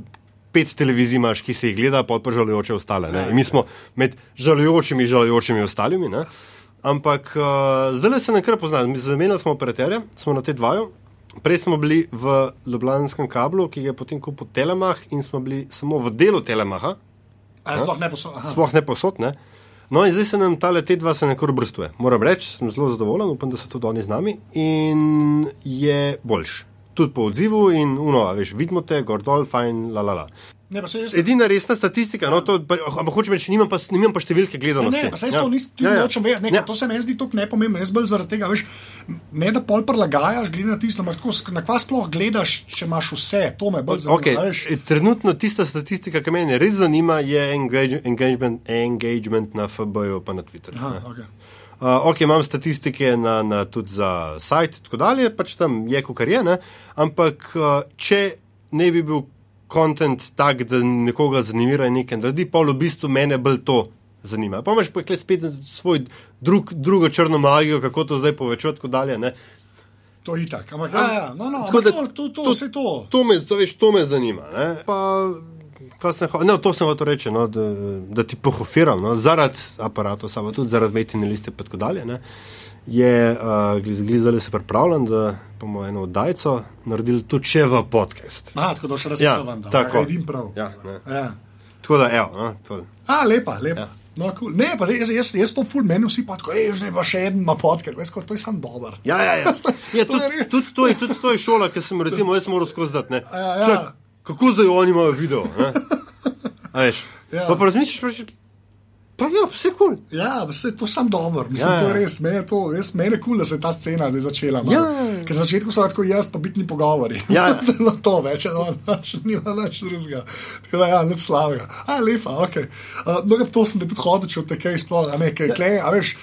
Pet televizij imaš, ki se jih gleda, pa pa žalujoče ostale. Ne? In mi smo med žalujočimi, žalujočimi ostalimi. Ne? Ampak uh, zdaj se nam kar pozna. Mi Zamenjali smo operaterja, smo na te dvaju. Prej smo bili v Ljubljanskem kablu, ki ga je potem kupil Telemah, in smo bili samo v delu Telemaha, A je sploh ne posod. sploh ne posod. Ne? No, in zdaj se nam ta te dva se nekako brstuje. Moram reči, sem zelo zadovoljen, upam, da so tudi oni z nami in je boljš. Tudi po odzivu in uno, veš, vidimo te, gor dol, fajn, la la la. Ne, jaz. Edina resna statistika, no, to, pa, ampak hočem reči, nimam pa, nimam pa številke Ne, gledanosti. ne, pa se jaz to nisem, tudi nočem vedeti, ne, Ja. to se meni zdi tako nepomembno, jaz bolj zaradi tega, veš, ne da pol prelagajaš, glede na tisto, ampak tako, na kva sploh gledaš, če imaš vse, to me bolj zanima, Okay. veš. Trenutno tista statistika, ki me res zanima, je engage, engagement, engagement na FB-ju pa na Twitterju. Aha, okay. Uh, ok, imam statistike na, na, tudi za sajt in tako dalje, pač tam je, kar je, ne? ampak uh, če ne bi bil kontent tak, da nekoga zanimira in nekaj naredi, pa v bistvu mene bolj to zanima. Pa imaš pa tukaj spet svoj drug, drugo črno magijo, kako to zdaj povečati, tako dalje. Ne? To je itak, ampak ja, ja, no, no, Tako da to, to, to, to- vse to. To me, to, veš, to me zanima. Ne? Pa, sem ho- no, to sem hotel reči, no, da, da ti pohofiram, no, zaradi aparata, samo tudi zaradi metine liste in tako dalje. Ne? Je uh, glizali se pripravljen, da bomo eno oddajco naredili tudi še v podcast. Aha, tako da še Ja, razsevan, da tako. vidim prav. Ja, ne. ja. Tako da, evo, no, to. A, lepa, lepa. Ja. No, cool. Ne, pa jaz, jaz, jaz to ful meni vsi pa tako, hej, že pa še en ima podcast, veš, to je sam dober. Ja, ja, ja. je tudi, tudi, to je, tudi to je šola, ki sem recimo, jaz moral skozi dati. ne. Ja, ja. Čak, kako zdaj oni imajo video? ne? A veš? Ja. Pa, pa razmišljaš, pa rečeš, pa ja, vse kul. Cool. Ja, vse to sam dober, mislim, Ja, ja, ja. to je res, meni je to, jaz, meni je kul, cool, da se je ta scena zdaj začela. Ja, ja, ja. Ker na začetku so tako jaz, pa bitni pogovori. Ja, ja. no, to več, no, nač, nima nič drugega. Tako da, ja, nič slabega. A, lepa, ok. Uh, no, to sem tudi hodil, če te kaj sploh, a ne, kaj, klej, a veš,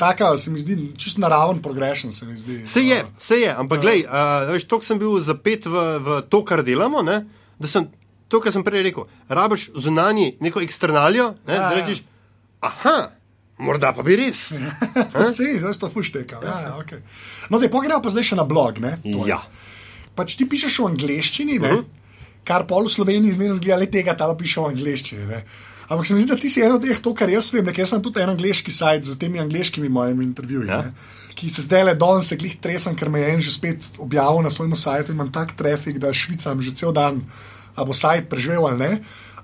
taka se mi zdi, čisto naraven progression se mi zdi. Se je, se je, ampak glej, uh, veš, to sem bil zapet v, v to, kar delamo, ne? da sem to, kar sem prej rekel, rabiš zunanji neko eksternalijo, ne? Ja, da ja. rečeš, aha, morda pa bi res. Se, zdaj to fušteka. Ja, ja, okay. No, da pogremo pa zdaj še na blog, ne? Je. Ja. Pač ti pišeš v angleščini, ne? Mhm. Uh -huh. kar pol v Sloveniji zmeraj zgleda, le tega ta pa piše v angleščini. Ne? Ampak se mi zdi, da ti si eno od teh, to, kar jaz vem, ker jaz imam tudi en angliški sajt z temi angliškimi mojimi intervjuji. Ja. Ki se zdaj le danes, se klih tresem, ker me je en že spet objavil na svojem sajtu in imam tak trafik, da švicam že cel dan, a bo sajt preživel ali ne.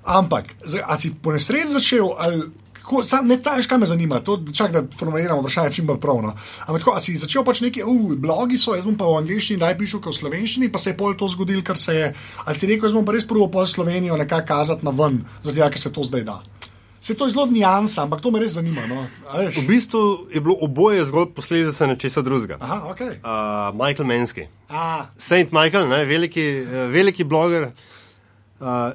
Ampak, zdaj, a si po nesreči začel, ali kako, sam, ne veš, kaj me zanima, to čak da formuliramo vprašanje čim bolj pravno. Ampak tako, a si začel pač neki, uh, blogi so, jaz bom pa v angliščini naj pišel kot v slovenščini, pa se je pol to zgodilo, kar se je, ali si rekel, jaz bom pa res prvo pol Slovenijo nekako kazati na ven, zato ker se to zdaj da. Se to je zelo nijansa, ampak to me res zanima. No? V bistvu je bilo oboje zgolj posledica nečesa drugega. Aha, ok. Uh, Michael Menski. A, Saint Michael, ne, veliki, eh, veliki bloger. Uh,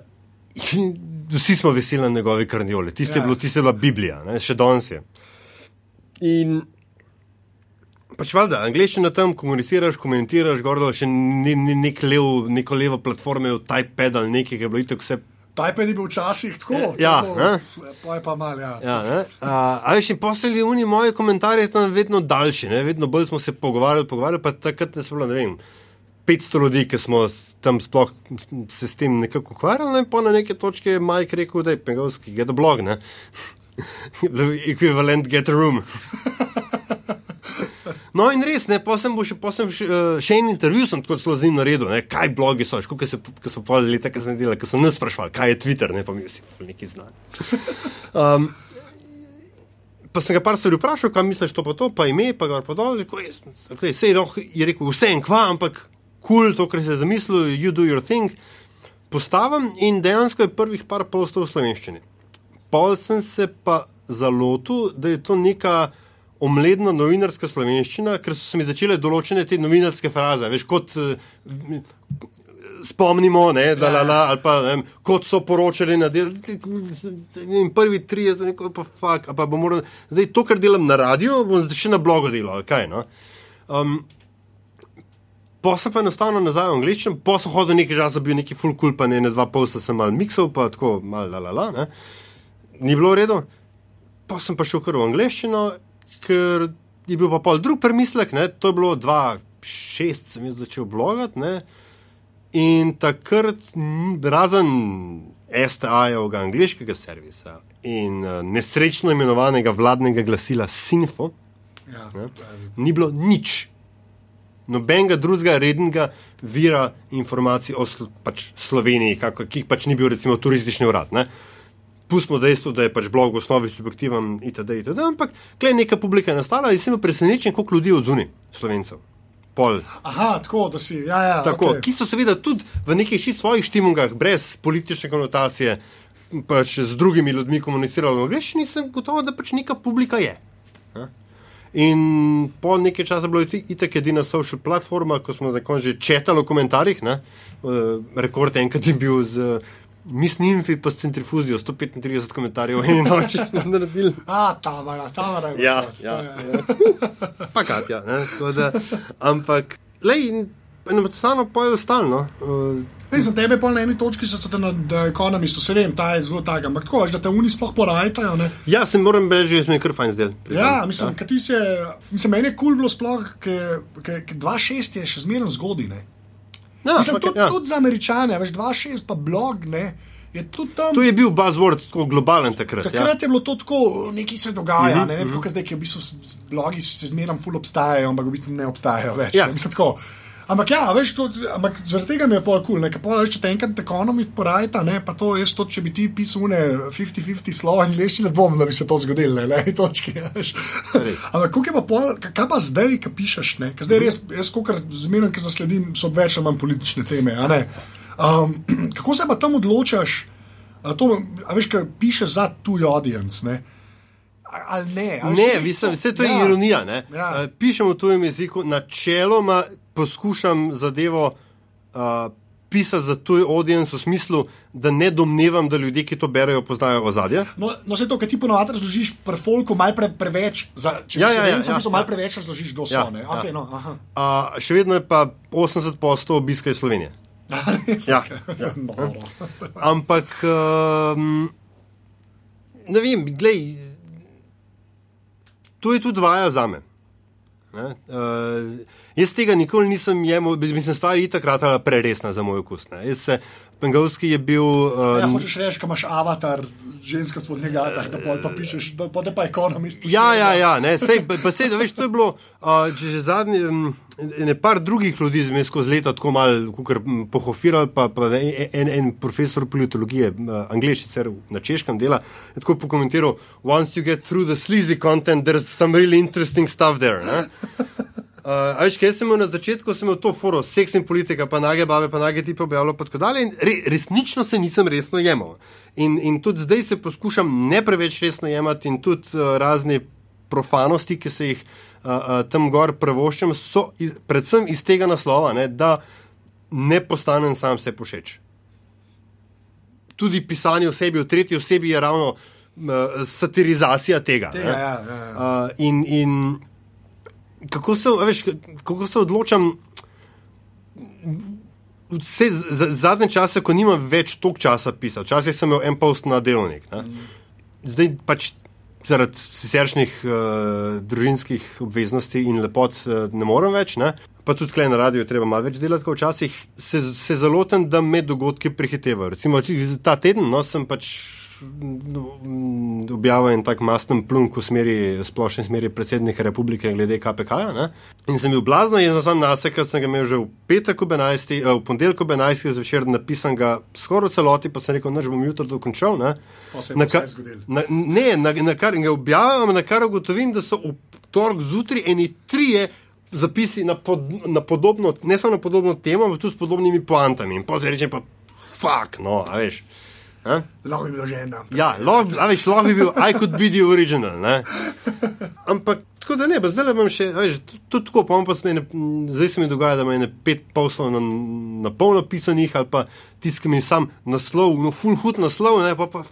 in vsi smo veseli na njegovi karnioli. Tiste ja. Ja. je bilo, tiste je bila Biblija, ne, še danes je. In pač valjda, angliščina tam komuniciraš, komentiraš, gordo še ni, ni nek lev, neko levo platforme, iPad ali nekaj, ki je bilo itek vse. iPad je bil včasih tako, Ja, tako pa je pa mal, ja. Ja, ne, uh, a veš, in poslali oni moje komentarje tam vedno daljši, ne, vedno bolj smo se pogovarjali, pogovarjali, pa takrat ne so bilo, ne vem. 500 ljudi, ki smo tam sploh se s tem nekako ukvarjali, no in pa na neki točki je Mike rekel, da je pengovski, get a blog, ne. Ekvivalent get a room. No, in res, ne, pa sem bo še, pa sem še, eh, še en intervju sem tako zelo z njim naredil, ne, kaj blogi so, kako se, ko so pol leta kasneje delali, ko so nas sprašvali, kaj je Twitter, ne, pa mi vsi ful neki znani. Um, pa sem ga par stvari vprašal, kaj misliš to pa to, pa ime, pa ga pa dol, rekel, jaz, okay, sej, roh, je rekel, vse en kva, ampak cool, to, kar si je zamislil, you do your thing, postavim in dejansko je prvih par postov v slovenščini. Pol sem se pa zalotil, da je to neka omledna novinarska slovenščina, ker so se mi začele določene te novinarske fraze, veš, kot eh, spomnimo, ne, da la, la, ali pa ne, kot so poročali na del. In prvi tri je za neko, pa fuk, pa bom moral, zdaj to, kar delam na radiju, bom še na blogu delal, kaj. No? Um, Pa sem pa enostavno nazaj v angliščino, pa sem hodil nekaj časa, bil neki full cool, pa ne, ne dva pol sem mal miksal, pa tako mal la la la, ne. Ni bilo v redu. Pa sem pa šel kar v angliščino, ker je bil pa pol drug premislek, ne, to je bilo 2-6, sem jaz začel blogati, ne. In takrat, razen STA-jevega angliškega servisa in uh, nesrečno imenovanega vladnega glasila Sinfo, Ja. Ne? ni bilo nič. Nobenega drugega rednega vira informacij o Slo pač Sloveniji, kako, ki pač ni bil recimo turistični urad. Ne? Pustimo dejstvo, da je pač blog v osnovi subjektiven itd. itd. Ampak, klej neka publika je nastala in sem bil presenečen, koliko ljudi odzuni, slovencev. Pol. Aha, tako da si. Ja, ja, Tako, okay. Ki so seveda tudi v nekih šit svojih štimungah, brez politične konotacije, pač z drugimi ljudmi komunicirali v angleščini, sem gotovo, da pač neka publika je. Ne? In po nekaj časa je bilo itak edina social platforma, ko smo zakon že četali v komentarjih. Ne? Uh, rekord enkrat je bil z Miss Nimfi pa s centrifuzijo, 135 komentarjev in noči smo naredili. A, tamara, tamara je Ja, vse. ja, ja. pa Katja. Da, ampak, lej, enostavno pojejo stalno. Uh, Ej, za tebe pa na eni točki so te na The Economistu, se vem, ta je zelo tak, ampak tako, da te oni sploh porajtajo. Ne? ja, se moram reči, da mi je kar fajn zdel. Ja, mislim, ja. ti se, mislim, meni je kul cool bilo sploh, ker 2.6 je še zmerno zgodaj. ne. ja, Mislim, tudi, ja. tudi za američane, veš, 2.6 pa blog, ne, je tudi tam. To je bil buzzword, tako globalen takrat. Takrat je bilo to tako, nekaj se dogaja, Mhm, ne, ne tako kot zdaj, ki v bistvu blogi še zmeraj ful obstajajo, ampak v bistvu ne obstajajo več. Ja. ne, mislim, tako. Ampak ja, veš, to, ampak zaradi tega mi je pol kul, cool, ker pol, veš, če te enkrat ekonomist porajta, ne, pa to jaz to, če bi ti pisal une 50-50 slov in lešči, ne dvom, da bi se to zgodilo, ne, ne, točki, veš. Ampak kako je pa pol, ka- kaj pa zdaj, ki pišeš, ne, ker zdaj res, jaz kokar zmeraj, ki zasledim, so več ali manj politične teme, a ne. Um, kako se pa tam odločaš, a to, a veš, kaj pišeš za tuj audience, ne? Ali ne? Ali Ne, mislim, vse to je Ja. ironija. ne. Ja. Eh, Pišem v tujem jeziku, načeloma poskušam zadevo uh, pisati za tuj audience v smislu, da ne domnevam, da ljudje, ki to berajo, poznajo ozadje. No, no se to, kar ti ponovadi razložiš, pri folku malo pre, preveč, za, če Ja, ja, ja, ja, ja, ja, ja. malo preveč razložiš, kdo so. Ja, ne? ja. Okay, no, aha. Uh, še vedno je pa 80% obiska iz Slovenije. Ja, ja. Noro. Ampak, um, ne vem, glej, to je tudi vaja za me. Ne? Uh, jaz tega nikoli nisem imel, mislim, stvar je takrat preresna za moj okus. Ne? Se, Pengovski je bil. Ja, Uh, hočeš reči, da imaš avatar, ženska spodnji gatar, da pol pa pišeš, da pa pa ekonomist. Ja, ja, ja, ne, sej, pa, sej, da veš, to je bilo, uh, če že zadnji, um, ne par drugih ljudi smo skozi leta tako malo pohofirali, pa, pa en, en, en profesor politologije, uh, angliš sicer na češkem dela, je tako pokomentiral, once you get through the sleazy content, there's some really interesting stuff there. Ne? Uh, a veš, kaj sem imel na začetku, sem imel to foro, seks in politika, pa nage bave, pa nage tipe objavljalo, pa tako dalje. In re, resnično se nisem resno jemal. In, in tudi zdaj se poskušam ne preveč resno jemati in tudi uh, razne profanosti, ki se jih uh, uh, tam gor prevoščam, so iz, predvsem iz tega naslova, ne, da ne postanem sam se pošeč. Tudi pisanje o sebi v tretji osebi je ravno uh, satirizacija tega. Tega, ne. ja, ja, ja. Uh, in, in kako se, veš, kako se odločam. Vse zadnje čase, ko nimam več toliko časa pisati, včasih sem imel en post na delovnik. Ne? Zdaj pač zaradi siceršnjih uh, družinskih obveznosti in lepot uh, ne morem več, ne? pa tudi tukaj na radiju treba malo več delati, kot včasih se, se zalotem, da me dogodki prehitevajo. Recimo ta teden no, sem pač mm, objavil en tak masten plunk v smeri, splošni smeri predsednika republike glede KPK-ja. ne. In sem bil blazno jezen sam na se, ker sem ga imel že v petek ob 11, eh, v ponedeljek ob 11 zvečer napisan ga skoraj celoti, pa sem rekel, da bom jutro dokončal. ne. Na pa ka- vse zgodilo. Na, ne, na, na kar ga objavim, na kar ugotovim, da so v torek zjutraj eni trije zapisi na, pod, na podobno, ne samo na podobno temo, ampak tudi s podobnimi poantami. In pa zdaj rečem, pa fuck, no, veš. A? Lahko bi bilo že ena. Ja, lahko, veš, lahko bi bil, I could be the original. Ne? Ampak tako da ne, pa zdaj imam še, veš, tu- tudi tako, pa pa zdaj, ne, zdaj se mi dogaja, da imam ene pet poslov na, na polno pisanih, ali pa tiskam jim sam naslov, no, full hud naslov, ne, pa pa,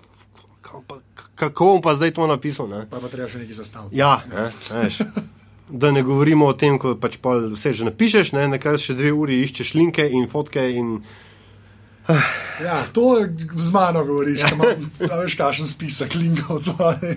pa, kako bom pa zdaj to napisal, ne? Pa pa treba še nekaj zastaviti. Ja, ne, veš. Da ne govorimo o tem, ko pač vse že napišeš, ne, nekaj še dve uri iščeš linke in fotke. In... Ja, to z mano govoriš, da veš, kakšen spisek linkov odzvane.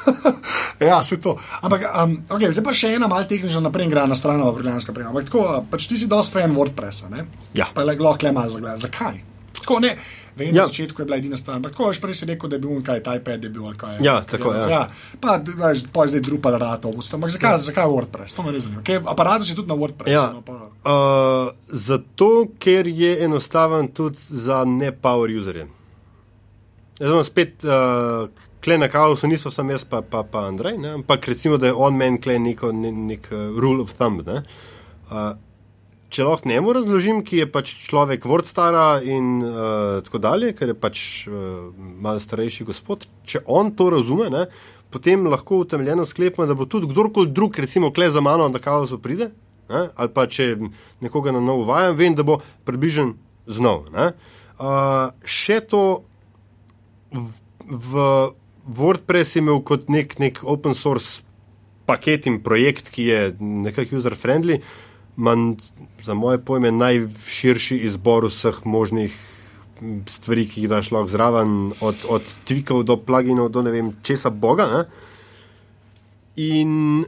ja, se to. Ampak, um, okay, zdaj pa še ena malce tehnična naprej, gre na stran, vrhunska prijava. Ampak tako, pač ti si dosti fan WordPressa, ne? Ja. Pa le lahko le malo zagleda. Zakaj? Tako, ne, Vem, ja. Na začetku je bila edina stvar, ampak tako prej si rekel, da je bil kaj, ta iPad je bil ali kaj. Ja, tako je. Ja. Ja. Pa, veš, pa je zdaj Drupal rad, ampak zakaj, ja. zakaj WordPress? To me res zanima. Okay, aparat si tudi na WordPressu. Ja. No, pa... uh, zato, ker je enostaven tudi za ne-power userje. Zdaj, spet, uh, kle na kaosu niso samo jaz, pa, pa, pa Andrej, ne? ampak recimo, da je on men kle neko nek, nek uh, rule of thumb. Uh, če lahko njemu razložim, ki je pač človek vrt stara in uh, tako dalje, ker je pač uh, malo starejši gospod, če on to razume, ne, potem lahko utemeljeno sklepam, da bo tudi kdorkoli drug, recimo, kle za mano, da kaosu pride, ne, ali pa če nekoga na novo vajam, vem, da bo približen znov. Uh, še to v, v WordPress imel kot nek, nek open source paket in projekt, ki je nekako user-friendly manj, za moje pojme, najširši izbor vseh možnih stvari, ki jih daš lahko zraven, od, od tweakov do pluginov, do ne vem česa Boga. Ne? In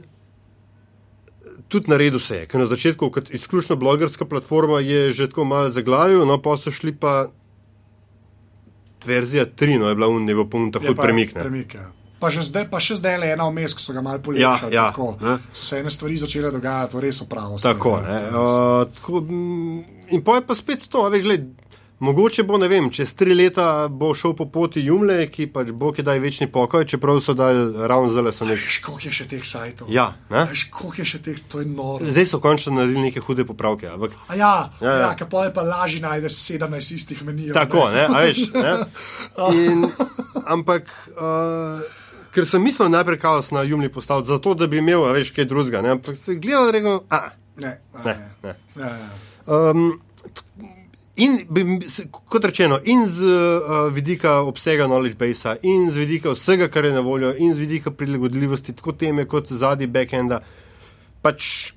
tudi na redu se je, ker na začetku, kot izključno blogerska platforma, je že tako malo zaglavil, no pa so šli pa. Verzija 3 no, je bila un, je bil pomeni tako premik. premik ja pa, zdaj, pa še zdaj le ena vmes, ko so ga malo polepšali. Ja, ja, tako, so se ene stvari začele dogajati, res upravo. Tako, uh, tako, mm, in pa je pa spet to, veš, gled. Mogoče bo, ne vem, čez tri leta bo šel po poti Jumle, ki pač bo kdaj večni pokoj, čeprav so dal ravno zdaj so nekaj. Škoh je še teh sajtov. Ja, škoh je še teh, to je noro. Zdaj so končno naredili neke hude popravke. Ampak... A ja, ja, ja. ja pa je pa lažje najdeš 17 istih menijev. Tako, ne, ne? a veš. Ne? In, ampak. Uh, ker sem mislil najprej kaos na Jumni postaviti, zato da bi imel več kaj drugega. Ampak se gledal, da rekel, a ne. ne, ne. Ja, ja. Um, in kot rečeno, in z uh, vidika obsega knowledge base, in z vidika vsega, kar je na voljo, in z vidika prilagodljivosti, tako teme kot zadnji backenda. Pač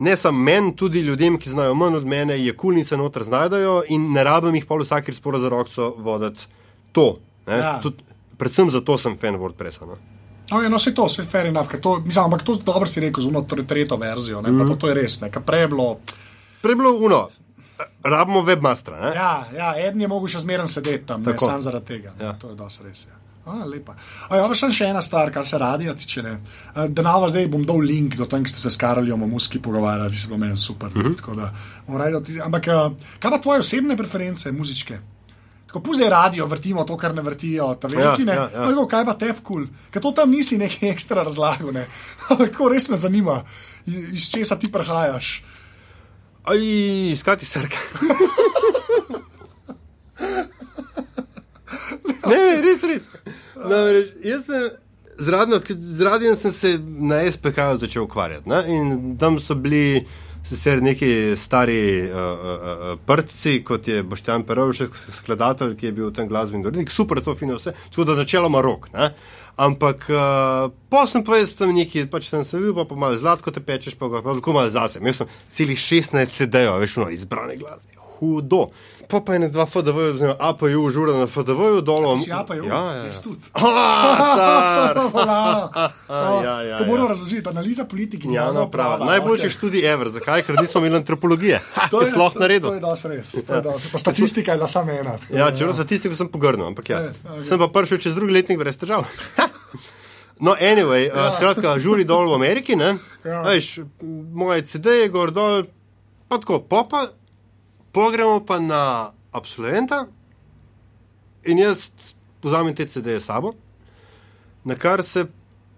ne samo meni, tudi ljudem, ki znajo manj od mene, je kulni se noter znajdajo in ne rabim jih pa vsakir sporo za roko voditi to. Ja. Tud, predvsem zato sem fan WordPressa. No? Okay, no, se to, se fair enough, to, mislim, ampak to dobro si rekel, zelo tretjo verzijo, mm. to, to je res, nekaj prej bilo. Prej bilo uno, rabimo webmastra. Ja, ja, eden je mogel še zmeren sedeti tam, ne samo zaradi tega. Ja. To je dosti res. Ja. A, lepa. A, ja, pa še ena stvar, kar se radi tiče. Da na vas zdaj bom dal link do tam, ki ste se s Karolijem o muski pogovarjali, se bo meni super. Mm -hmm. da, ampak, kaj pa tvoje osebne preference, muzičke? Tako puzi radio, vrtimo to, kar ne vrtijo, ta veliki ne. Ja, ja, ja. Kaj pa te kul, ker to tam nisi neki ekstra razlago. Ne? tako res me zanima, iz česa ti prihajaš. Aj, iskati srke. ne, res, res. Namreč, jaz sem z radijem se na SPH začel ukvarjati. Ne? In tam so bili sicer neki stari uh, uh, uh, prtci, kot je Boštjan Perovšek, skladatelj, ki je bil v tem glasbenem urednik, super, to fino vse, tako da načeloma rok. Ne? Ampak uh, posem pa jaz tam neki, pač sem se videl, pa, pa malo zlatko te pečeš, pa lahko malo zase. Jaz sem celih 16 CD-jev, veš, no, izbrane glasbe. Hudo pa pa je ne dva FDV, oziroma APU, žura na FDV, dolo. Ja, APU, ja, ja, ja. tudi. Ja, ja, to moram razložiti, analiza politike. Ja, no, prav. Najboljši okay. študij ever, zakaj? Ker nismo imeli antropologije. To je sploh naredil. To je dosti res. Je dosti. Pa statistika je bila samo ena. Ja, čeprav statistiko sem pogrnil, ampak ja. Okay. Sem pa prišel čez drugi letnik brez težav. No, anyway, ja. uh, skratka, žuri dol v Ameriki, ne? Ja. Veš, moje CD je gor dol, pa tako, popa, pogremo pa na absolventa in jaz vzamem te CD-je sabo, na kar se.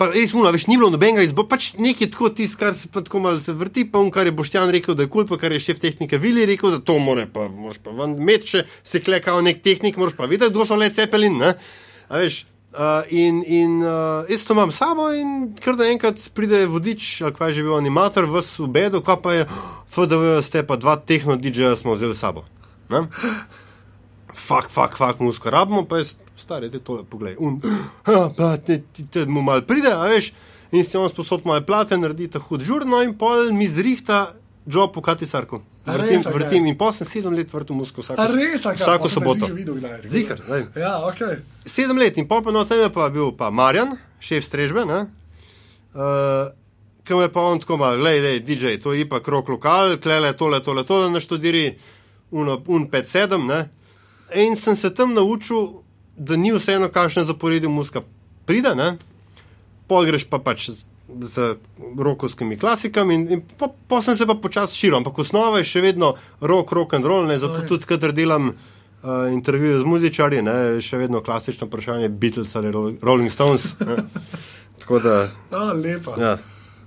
Pa res mu, veš, ni bilo nobenega izbora, pač nekaj tako tisto, kar se tako malo se vrti, pa on, kar je Boštjan rekel, da je kul, pa kar je šef tehnike Vili rekel, da to more pa, moraš pa ven, med še se klekal nek tehnik, moraš pa videti, kdo so le cepelin, ne? A veš, uh, in, in uh, jaz to imam samo in kar da enkrat pride vodič, ali kaj že bil animator, v subedu, kaj pa je, FDV ste pa dva tehno DJ-ja smo vzeli sabo. Fak, fak, fak, musko rabimo, pa je stari, te tole poglej. Un, pa te, te, te mu mal pride, a veš. in si on sposod moje plate, naredi ta hud žurno in pol mi zrihta job v Katisarku. Vrtim, a vrtim in pol sem sedem let vrtel musko vsako, res, kaj? vsako soboto. videl kdaj, Zihar, zdaj. Ja, ok. Sedem let in pol no, tam je pa bil pa Marjan, šef strežbe, ne? Uh, Kam je pa on tako mal, lej, lej, DJ, to je pa krok lokal, klele, tole, tole, tole, naštudiri, uno, un 5-7, ne? In sem se tam naučil, da ni vseeno, kakšne zaporedje muska pride, ne? Pol greš pa pač z, rokovskimi klasikami in, in pa, pa sem se pa počasi širil, ampak osnova je še vedno rock, rock and roll, ne? Zato Oj. tudi, kadar delam uh, intervjuje z muzičarji, ne, še vedno klasično vprašanje Beatles ali Ro- Rolling Stones. ne. Tako da, A, lepa. ja.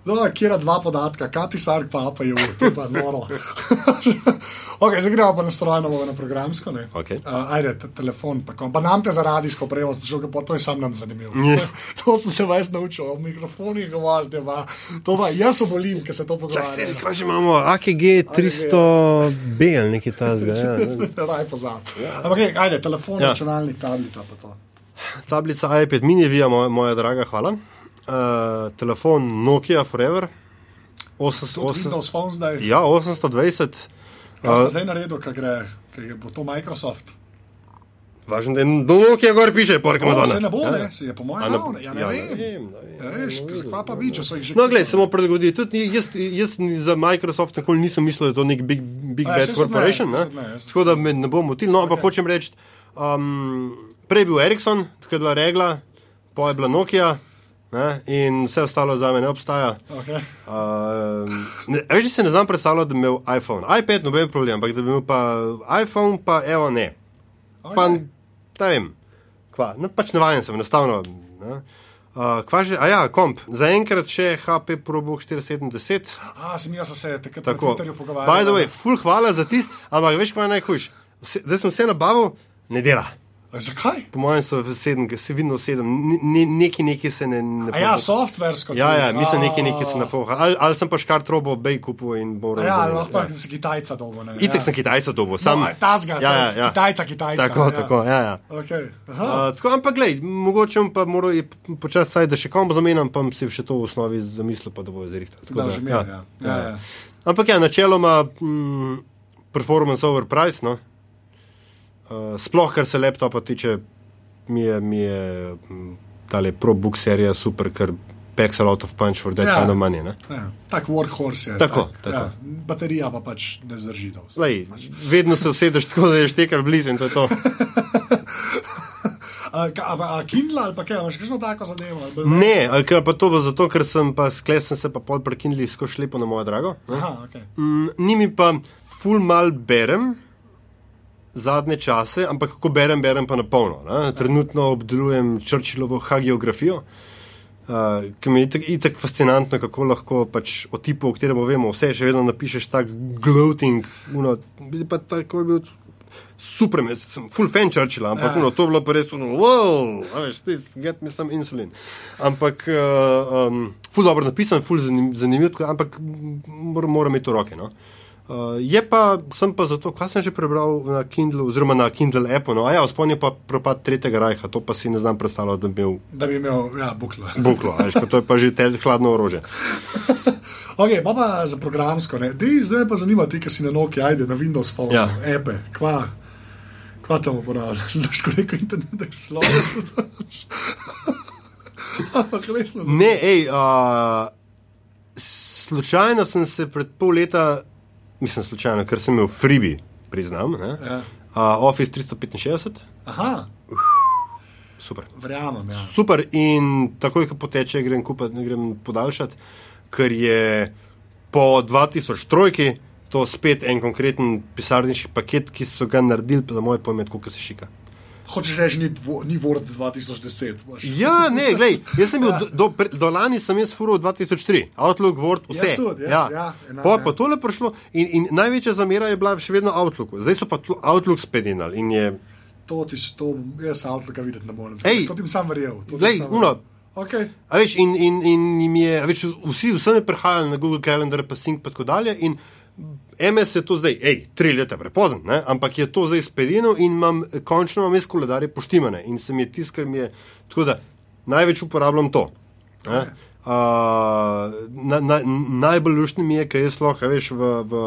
No, kjer dva podatka, Kati Sark pa pa je to je pa noro. ok, zdaj gremo pa na strojno, bomo na programsko. Ne? Okej. Uh, ajde, te, telefon, pa, kom. pa nam te za radijsko opremo, sprašujem, pa to je sam nam zanimivo. Ja. to sem se veš naučil, o mikrofonih govorite, pa to pa jaz obolim, ker se to Čak se, pogovarja. kaj že imamo, AKG 300B ali nekaj tasga. Ja. Raj pozab. Ampak, okay, ajde, telefon, Ja. ja. računalnik, tablica pa to. Tablica iPad mini, vija, moja, moja draga, hvala. Uh, telefon Nokia Forever. 800, Od 800, Windows Phone zdaj. ja, 820. Kaj uh, Uh, zdaj naredil, kaj gre, kaj bo to Microsoft? važno, da je do Nokia gor piše, porka Madonna. se ne bo, Ja, ne, ja. se je po mojem ne- navne. Ja, ne ja, vem. ne vem, ne Ja, ne veš, zakaj pa bi, če so jih že No, gledaj, samo prilagodi. Tudi jaz, jaz za Microsoft nikoli nisem mislil, da je to nek big, big A, bad ne, corporation. Ne, ne, tudi Tako da me ne bom motil. No, ampak hočem reči, um, prej je bil Ericsson, tako je bila regla, pa je bila Nokia. Ne, in vse ostalo za me ne obstaja. Okay. Uh, ne, veš, da se ne znam predstavljati, da bi imel iPhone. iPad, noben problem, ampak da bi imel pa iPhone, pa evo ne. Pa ne vem, kva. No, pač navaden sem, enostavno. Ne. Uh, kva že, a ja, komp, zaenkrat še HP ProBook 470. A, sem jaz se takrat Tako, pogovarjal. by the way, full hvala za tist, ampak veš, kaj je najhujš. Zdaj sem vse nabavil, ne dela. A Zakaj? Po mojem so v sedem, ker se vidno sedem, ne, neki neki se ne. ne A ja, softversko. Ja, ja, mislim, neki neki se napoha. Ali, ali sem pa škart robo, bej kupil in bo a Ja, ali lahko pa si Kitajca dolgo. ne, Itek ja. sem Kitajca dobo, sam. No, tazga, ja, ja, ja. Kitajca, Kitajca. Tako, ja. tako, ja, ja. Okay. Aha. Uh, tako, ampak, glej, mogoče pa moral je počasi saj, da še kom zamenjam, pa si še to v osnovi zamislil, pa da bo zrihtal. Tako Da, že imel, ja. Ja, ja. Ampak ja, načeloma mm, performance over price, no. Uh, sploh, kar se laptopa tiče, mi je, mi je mm, tale ProBook serija super, ker packs a lot of punch for that Ja. kind of money. Ne? Ja, tak workhorse je. Tako, tak, tako. Ja, baterija pa pač ne zdrži dosti. Lej, vedno se usedeš tako, da je štekar blizu in to je to. A, a, a Kindle ali pa kaj, imaš kakšno tako zadevo? Ne, ali ker pa to bo zato, ker sem pa sklesen se pa pol prekinili skozi lepo na mojo drago. Aha, okay. Mm, Ni mi pa ful mal berem zadnje čase, ampak kako berem, berem pa na polno. Trenutno obdelujem Churchillovo hagiografijo, uh, ki mi je itak, itak fascinantno, kako lahko pač o tipu, o katerem vemo, vse še vedno napišeš tak gloating, uno, pa tako je bil. Super, jaz sem full fan Churchilla, ampak Ja. no, to je bilo pa res, no, wow, veš, this, get me some insulin. Ampak, uh, um, full dobro napisan, full zanim, zanimiv, ampak moram, moram imeti v roke. No. Uh, je pa, sem pa zato, kaj sem že prebral na Kindlu, oziroma na Kindle appu, no, a ja, spomnim pa propad Tretjega rajha, to pa si ne znam predstavljati, da bi imel Da bi imel, ja, buklo. buklo, a veš, ko to je pa že tel, hladno orože. Ok, pa pa za programsko. ne. Dej, zdaj me pa zanima, ti, ki si na Nokia, ajde na Windows Phone, Ja. epe, kva, kva tam uporabljaš, znaš, ko rekel Internet Explorer. Ampak resno. Ne, hej, uh, slučajno sem se pred pol leta, mislim, slučajno, ker sem imel freebie, priznam, ne, Ja. uh, Office 365, Aha, super. verjamem, ja. Super, in takoj, ko poteče, grem kupiti, ne grem podaljšati, ker je po 2003 to spet en konkreten pisarniški paket, ki so ga naredili, za moje pojme, kot se šika. Hočeš reči, ni, dvo, ni Word 2010. Boš. Ja, ne, glej, jaz sem bil do, do, pre- do lani, sem jaz furo 2003, Outlook, Word, vse. Jaz tudi, jaz, ja. ja, enako, Pa, ja. pa tole prišlo in, in največja zamera je bila še vedno Outlook. Zdaj so pa tlo- Outlook spedinali in je, To ti še, to jaz Outlooka videti ne morem. Ej, to ti sam verjel. glej, uno. Okay. A veš, in, in, in jim je, a veš, vsi, vsem je prihajali na Google Calendar, pa Sync in tako dalje. In MS je to zdaj, hej, tri leta prepozno, ne? ampak je to zdaj spedeno in imam, končno imam jaz koledarje poštimane in se mi je tisto, kar mi je, tako da največ uporabljam to. ne. Uh, na, na, najbolj lušni mi je, ker jaz lahko veš v, v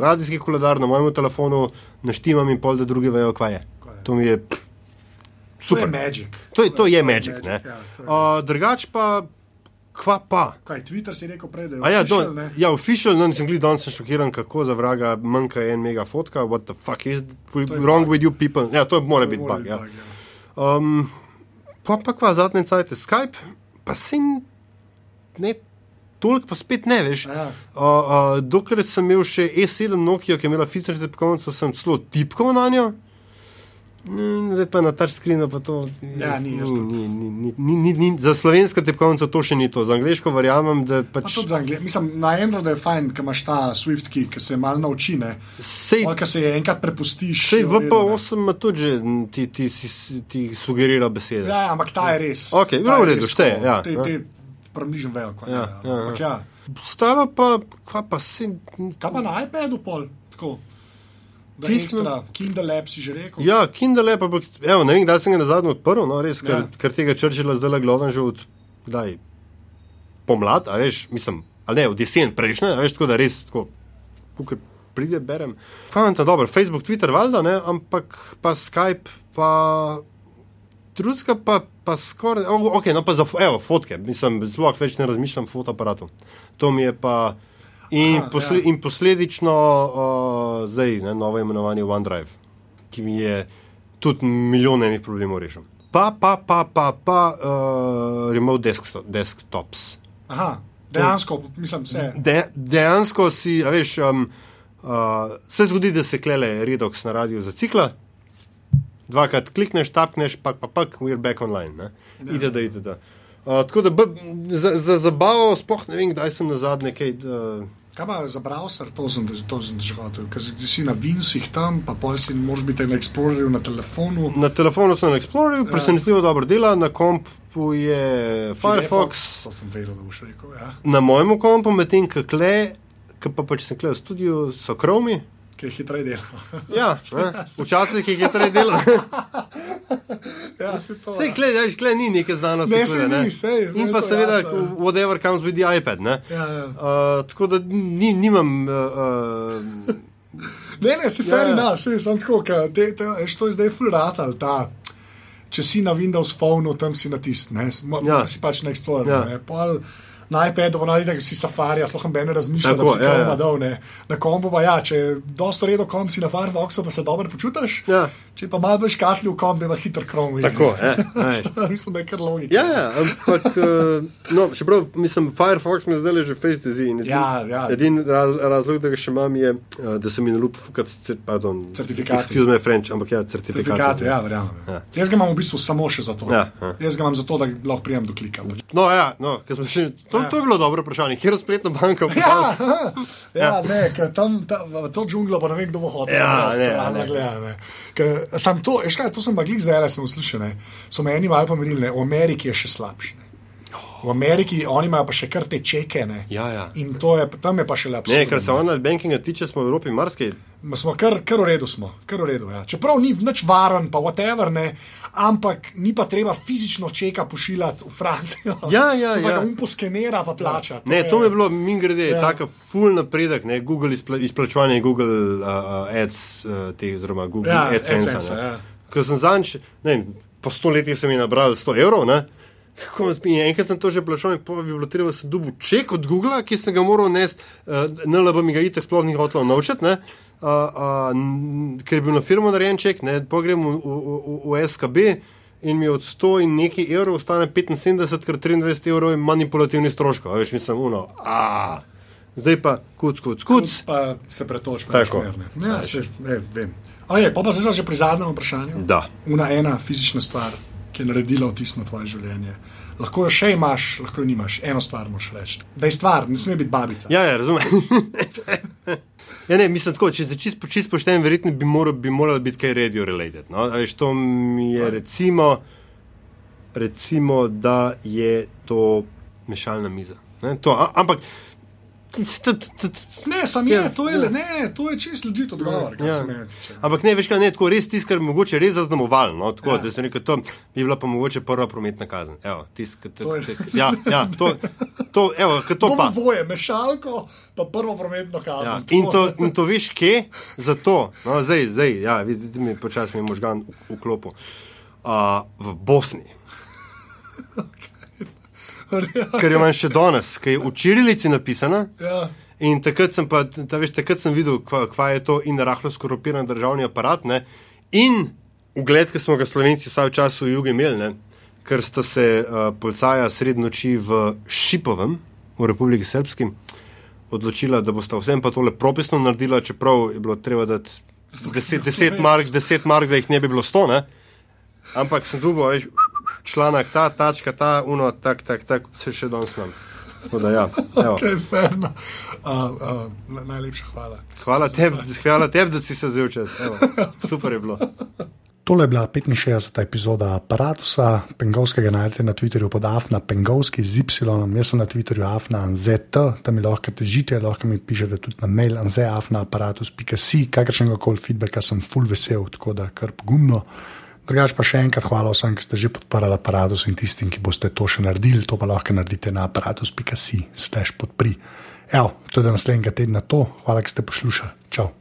radijski koledar na mojem telefonu naštimam in pol, da drugi vejo, kaj je. Kaj je. To mi je pff, super. To je magic. To je, to je magic, magic. ja, Uh, drugač pa, kva pa. Kaj, Twitter si rekel prej, da je ja, official, ne? ja, official, no, nisem gledal, danes sem šokiran, kako za vraga manjka en mega fotka. What the fuck is je wrong bug. with you people? Ja, to mora biti mora bug. biti Ja. bug, ja. Um, pa pa kva zadnje cajt, Skype, pa se ne toliko, pa spet ne veš. Ja. Uh, uh, dokler sem imel še E7 Nokia, ki je imela fizično tipkovnico, sem celo tipkal na njo. Mm, Zdaj pa na touchscreenu pa to. Ja, ni, ni, ni, ni, ni, ni, za slovensko tipkovnico to še ni to, za angliško verjamem, da Pa pač. tudi za angliško. Mislim, na Androidu je fajn, ker imaš ta Swift key, ki se malo nauči. ne. Sej, Ko se je enkrat prepustiš. sej je v redu, ne. VP8 ima tudi že ti, ti, ti, ti sugerira besede. Ja, ja, ampak ta je res. Okej, ta v je redu, res šteje, ja, Te, ja. te približno vejo, kaj Ja, je. ja, ja. Ampak ja. Stalo pa, kva pa si. Kaj pa na iPadu pol? Tako. Smo- Kindle app si že rekel. Ja, Kindle pa, ampak, evo, ne vem, kdaj sem ga na zadnje odprl, no, res, ker, Ja. ker tega črčila zdaj gledam že od, kdaj, pomlad, a veš, mislim, ali ne, od jesen prejšnje, a veš, tako da res, tako, kukor pride, berem. Fajn, ta dobro, Facebook, Twitter, valjda, ne, ampak pa Skype, pa drugega pa, pa skoraj, oh, ok, no pa za, evo, fotke, mislim, zelo več ne razmišljam o fotoaparatu. To mi je pa. In, Aha, posle, ja. in posledično uh, zdaj ne, novo imenovanje OneDrive, ki mi je tudi milijone enih problemov rešil. Pa, pa, pa, pa, pa uh, remote desktop, desktops. Aha, dejansko, mislim, vse. De, dejansko si, a veš, um, uh, se zgodi, da se klele redoks na radiju zacikla, dvakrat klikneš, tapneš, pa pa pa, we're back online. Ne? Ide, da ide. Da. Uh, tako da b, za, za zabavo, sploh ne vem, kdaj sem na zadnje kaj. Uh, Kaj pa za browser, to sem, to sem že hotel, ker si- na Vinsih tam, pa pol si moraš biti na Explorerju na telefonu. Na telefonu sem na Explorerju, presenetljivo dobro dela, na kompu je Firefox, To sem vedel, da boš rekel. Ja. na mojem kompu, medtem ko kle, ki pa pač sem kle v studiu, so Chromi. Ki je hitreje delal. Ja, ne, včasih je treba delati. ja, se to. Sej, kle, veš, kle ni neke znanosti. Ne, ne. ni, sej, In ne, pa seveda, jasno, ja. whatever comes with the iPad. Ne. Ja, ja. Uh, tako da ni, nimam. Uh, uh, Ne, ne, si fair Ja. enough, se sem tako, ker te- te- veš, to je zdaj fluoratal, ta. Če si na Windows Phone, tam si natisneš, ja. Ja. si pač na Explorerju. Ja. Ja. Pol Na iPadu pa najdete, da si safari, sploh ne razmišljaš, da Tako, bi si ja, kompa ja. dal. Ne. Na kompu pa ja, če je dosto redo kom si na Firefoxu, pa se dobro počutiš. Ja. Če pa malo bolj škatli v kombi, pa hitro krom. tako, ja. Mislim, da je kar logika. Ja, ja, ampak, uh, no, še prav, mislim, Firefox mi zdaj že face dizi. Ja, ja. Edini raz, razlog, da ga še imam, je, uh, da se mi ne lupi fukati, cer, pardon, Certifikati. Excuse me, French, ampak ja, certifikati. Certifikate, ja, verjamem. Ja. Ja. Jaz ga imam v bistvu samo še za to. Ja, ja. Jaz ga imam zato, da lahko prijem do klika. No, ja, no, ker smo še, to, Ja. to je bilo dobro vprašanje. Kjer je spletna banka? Ja, ja, ne, ker tam ta, to džunglo pa ne vem, kdo bo hotel. Ja, zelo ne, stran ne. gleda, ne. Ker Sam to, veš kaj, to sem pa glik zdaj, sem uslišal, ne. So me eni malo pomirili, ne. v Ameriki je še slabše. Ne. V Ameriki oni imajo pa še kar te čeke, ne. Ja, ja. In to je, tam je pa še lepše. Ne, kar se online bankinga tiče, smo v Evropi marsikaj. Smo kar, kar v redu, smo, kar v redu. Ja. Čeprav ni nič varen, pa whatever, ne, ampak ni pa treba fizično čeka pošiljati v Francijo. Ja, ja, Se pa ja. ga um poskenera pa plača. Ne, to mi je bilo, mi grede, Ja. ja. tako full napredek, ne, Google izpla, izplačevanje, Google uh, Ads, uh, te, oziroma Google Ja, AdSense. AdSense, ja. Ko sem zanč, ne po sto letih sem jih nabral 100 evrov, ne. Ko sem- in Enkrat sem to že plačal, in pa bi bilo treba se dubu ček od Google, ki sem ga moral nesti, uh, NLB mi ga itek sploh ni hotel naučiti, ne. Uh, uh, ker je bil na firmo narejen ček, ne, pogrem v, v, v, v SKB in mi od 100 in nekaj evrov ostane 75 krat 23 evrov in manipulativni stroškov. a Veš, mislim, uno, a, zdaj pa kuc, kuc, kuc. pa se pretoč, pa Tako. nešmerne. Ja, se, ne, vem. Oje, pa pa zdaj smo že pri zadnjem vprašanju. Da. Una ena fizična stvar, ki je naredila vtis na tvoje življenje. Lahko jo še imaš, lahko jo nimaš. Eno stvar moš reči. Da je stvar, ne sme biti babica. Ja, ja, razumem. ja, ne, mislim tako, če se čist, čist pošten, verjetno bi moral, bi moral biti kaj radio related. No? A Veš, to mi je recimo, recimo, da je to mešalna miza. Ne, to, a, ampak Ne, sam je, to je, ne, ne, to je čist ležite odgovor. Ja. Ja. Ampak ne, veš kaj, ne, tako res tisto, kar mogoče res zaznamoval. No, tako, Ja. ja. da se rekel, to bi bila pa mogoče prva prometna kazen. Evo, tisk, t, t, ja, ja, to, to, evo, to To pa. boje, mešalko, pa prvo prometno Ja, kazen. in, to, in to veš, kje? Zato, no, zdaj, zdaj, ja, vidite, mi počasi mi možgan vklopil. Uh, v Bosni, ker jo imam še danes, ki je v čirilici napisana. Ja. In takrat sem, pa, ta, veš, takrat sem videl, kva, kva je to in rahlo skorumpiran državni aparat. Ne? In ugled, ki smo ga slovenci vsaj v času jugu imeli, ne? ker sta se uh, policaja sred noči v Šipovem, v Republiki Srpski, odločila, da bosta vsem pa tole propisno naredila, čeprav je bilo treba dati 10, 10, mark, 10 mark, da jih ne bi bilo 100. Ne? Ampak sem dubo, veš, članek ta, tačka ta, uno, tak, tak, tak, se še danes. Tako da ja, evo. Okay, uh, uh, na- najlepša hvala. Hvala tebi, hvala tebi, da si se vzel čas. Evo, super je bilo. Tole je bila 65. epizoda aparata, Pengovskega najdete na Twitterju pod Afna, Pengovski z Y, jaz sem na Twitterju Afna, ZT, tam mi lahko težite, lahko mi pišete tudi na mail, anzeafnaaparatus.si, kakršnega koli feedbacka sem full vesel, tako da kar pogumno. Drugač pa še enkrat hvala vsem, ki ste že podparali aparatus in tistim, ki boste to še naredili, to pa lahko naredite na aparatus.si, slash podpri. Evo, to je do naslednjega tedna to, hvala, ki ste poslušali. Čau.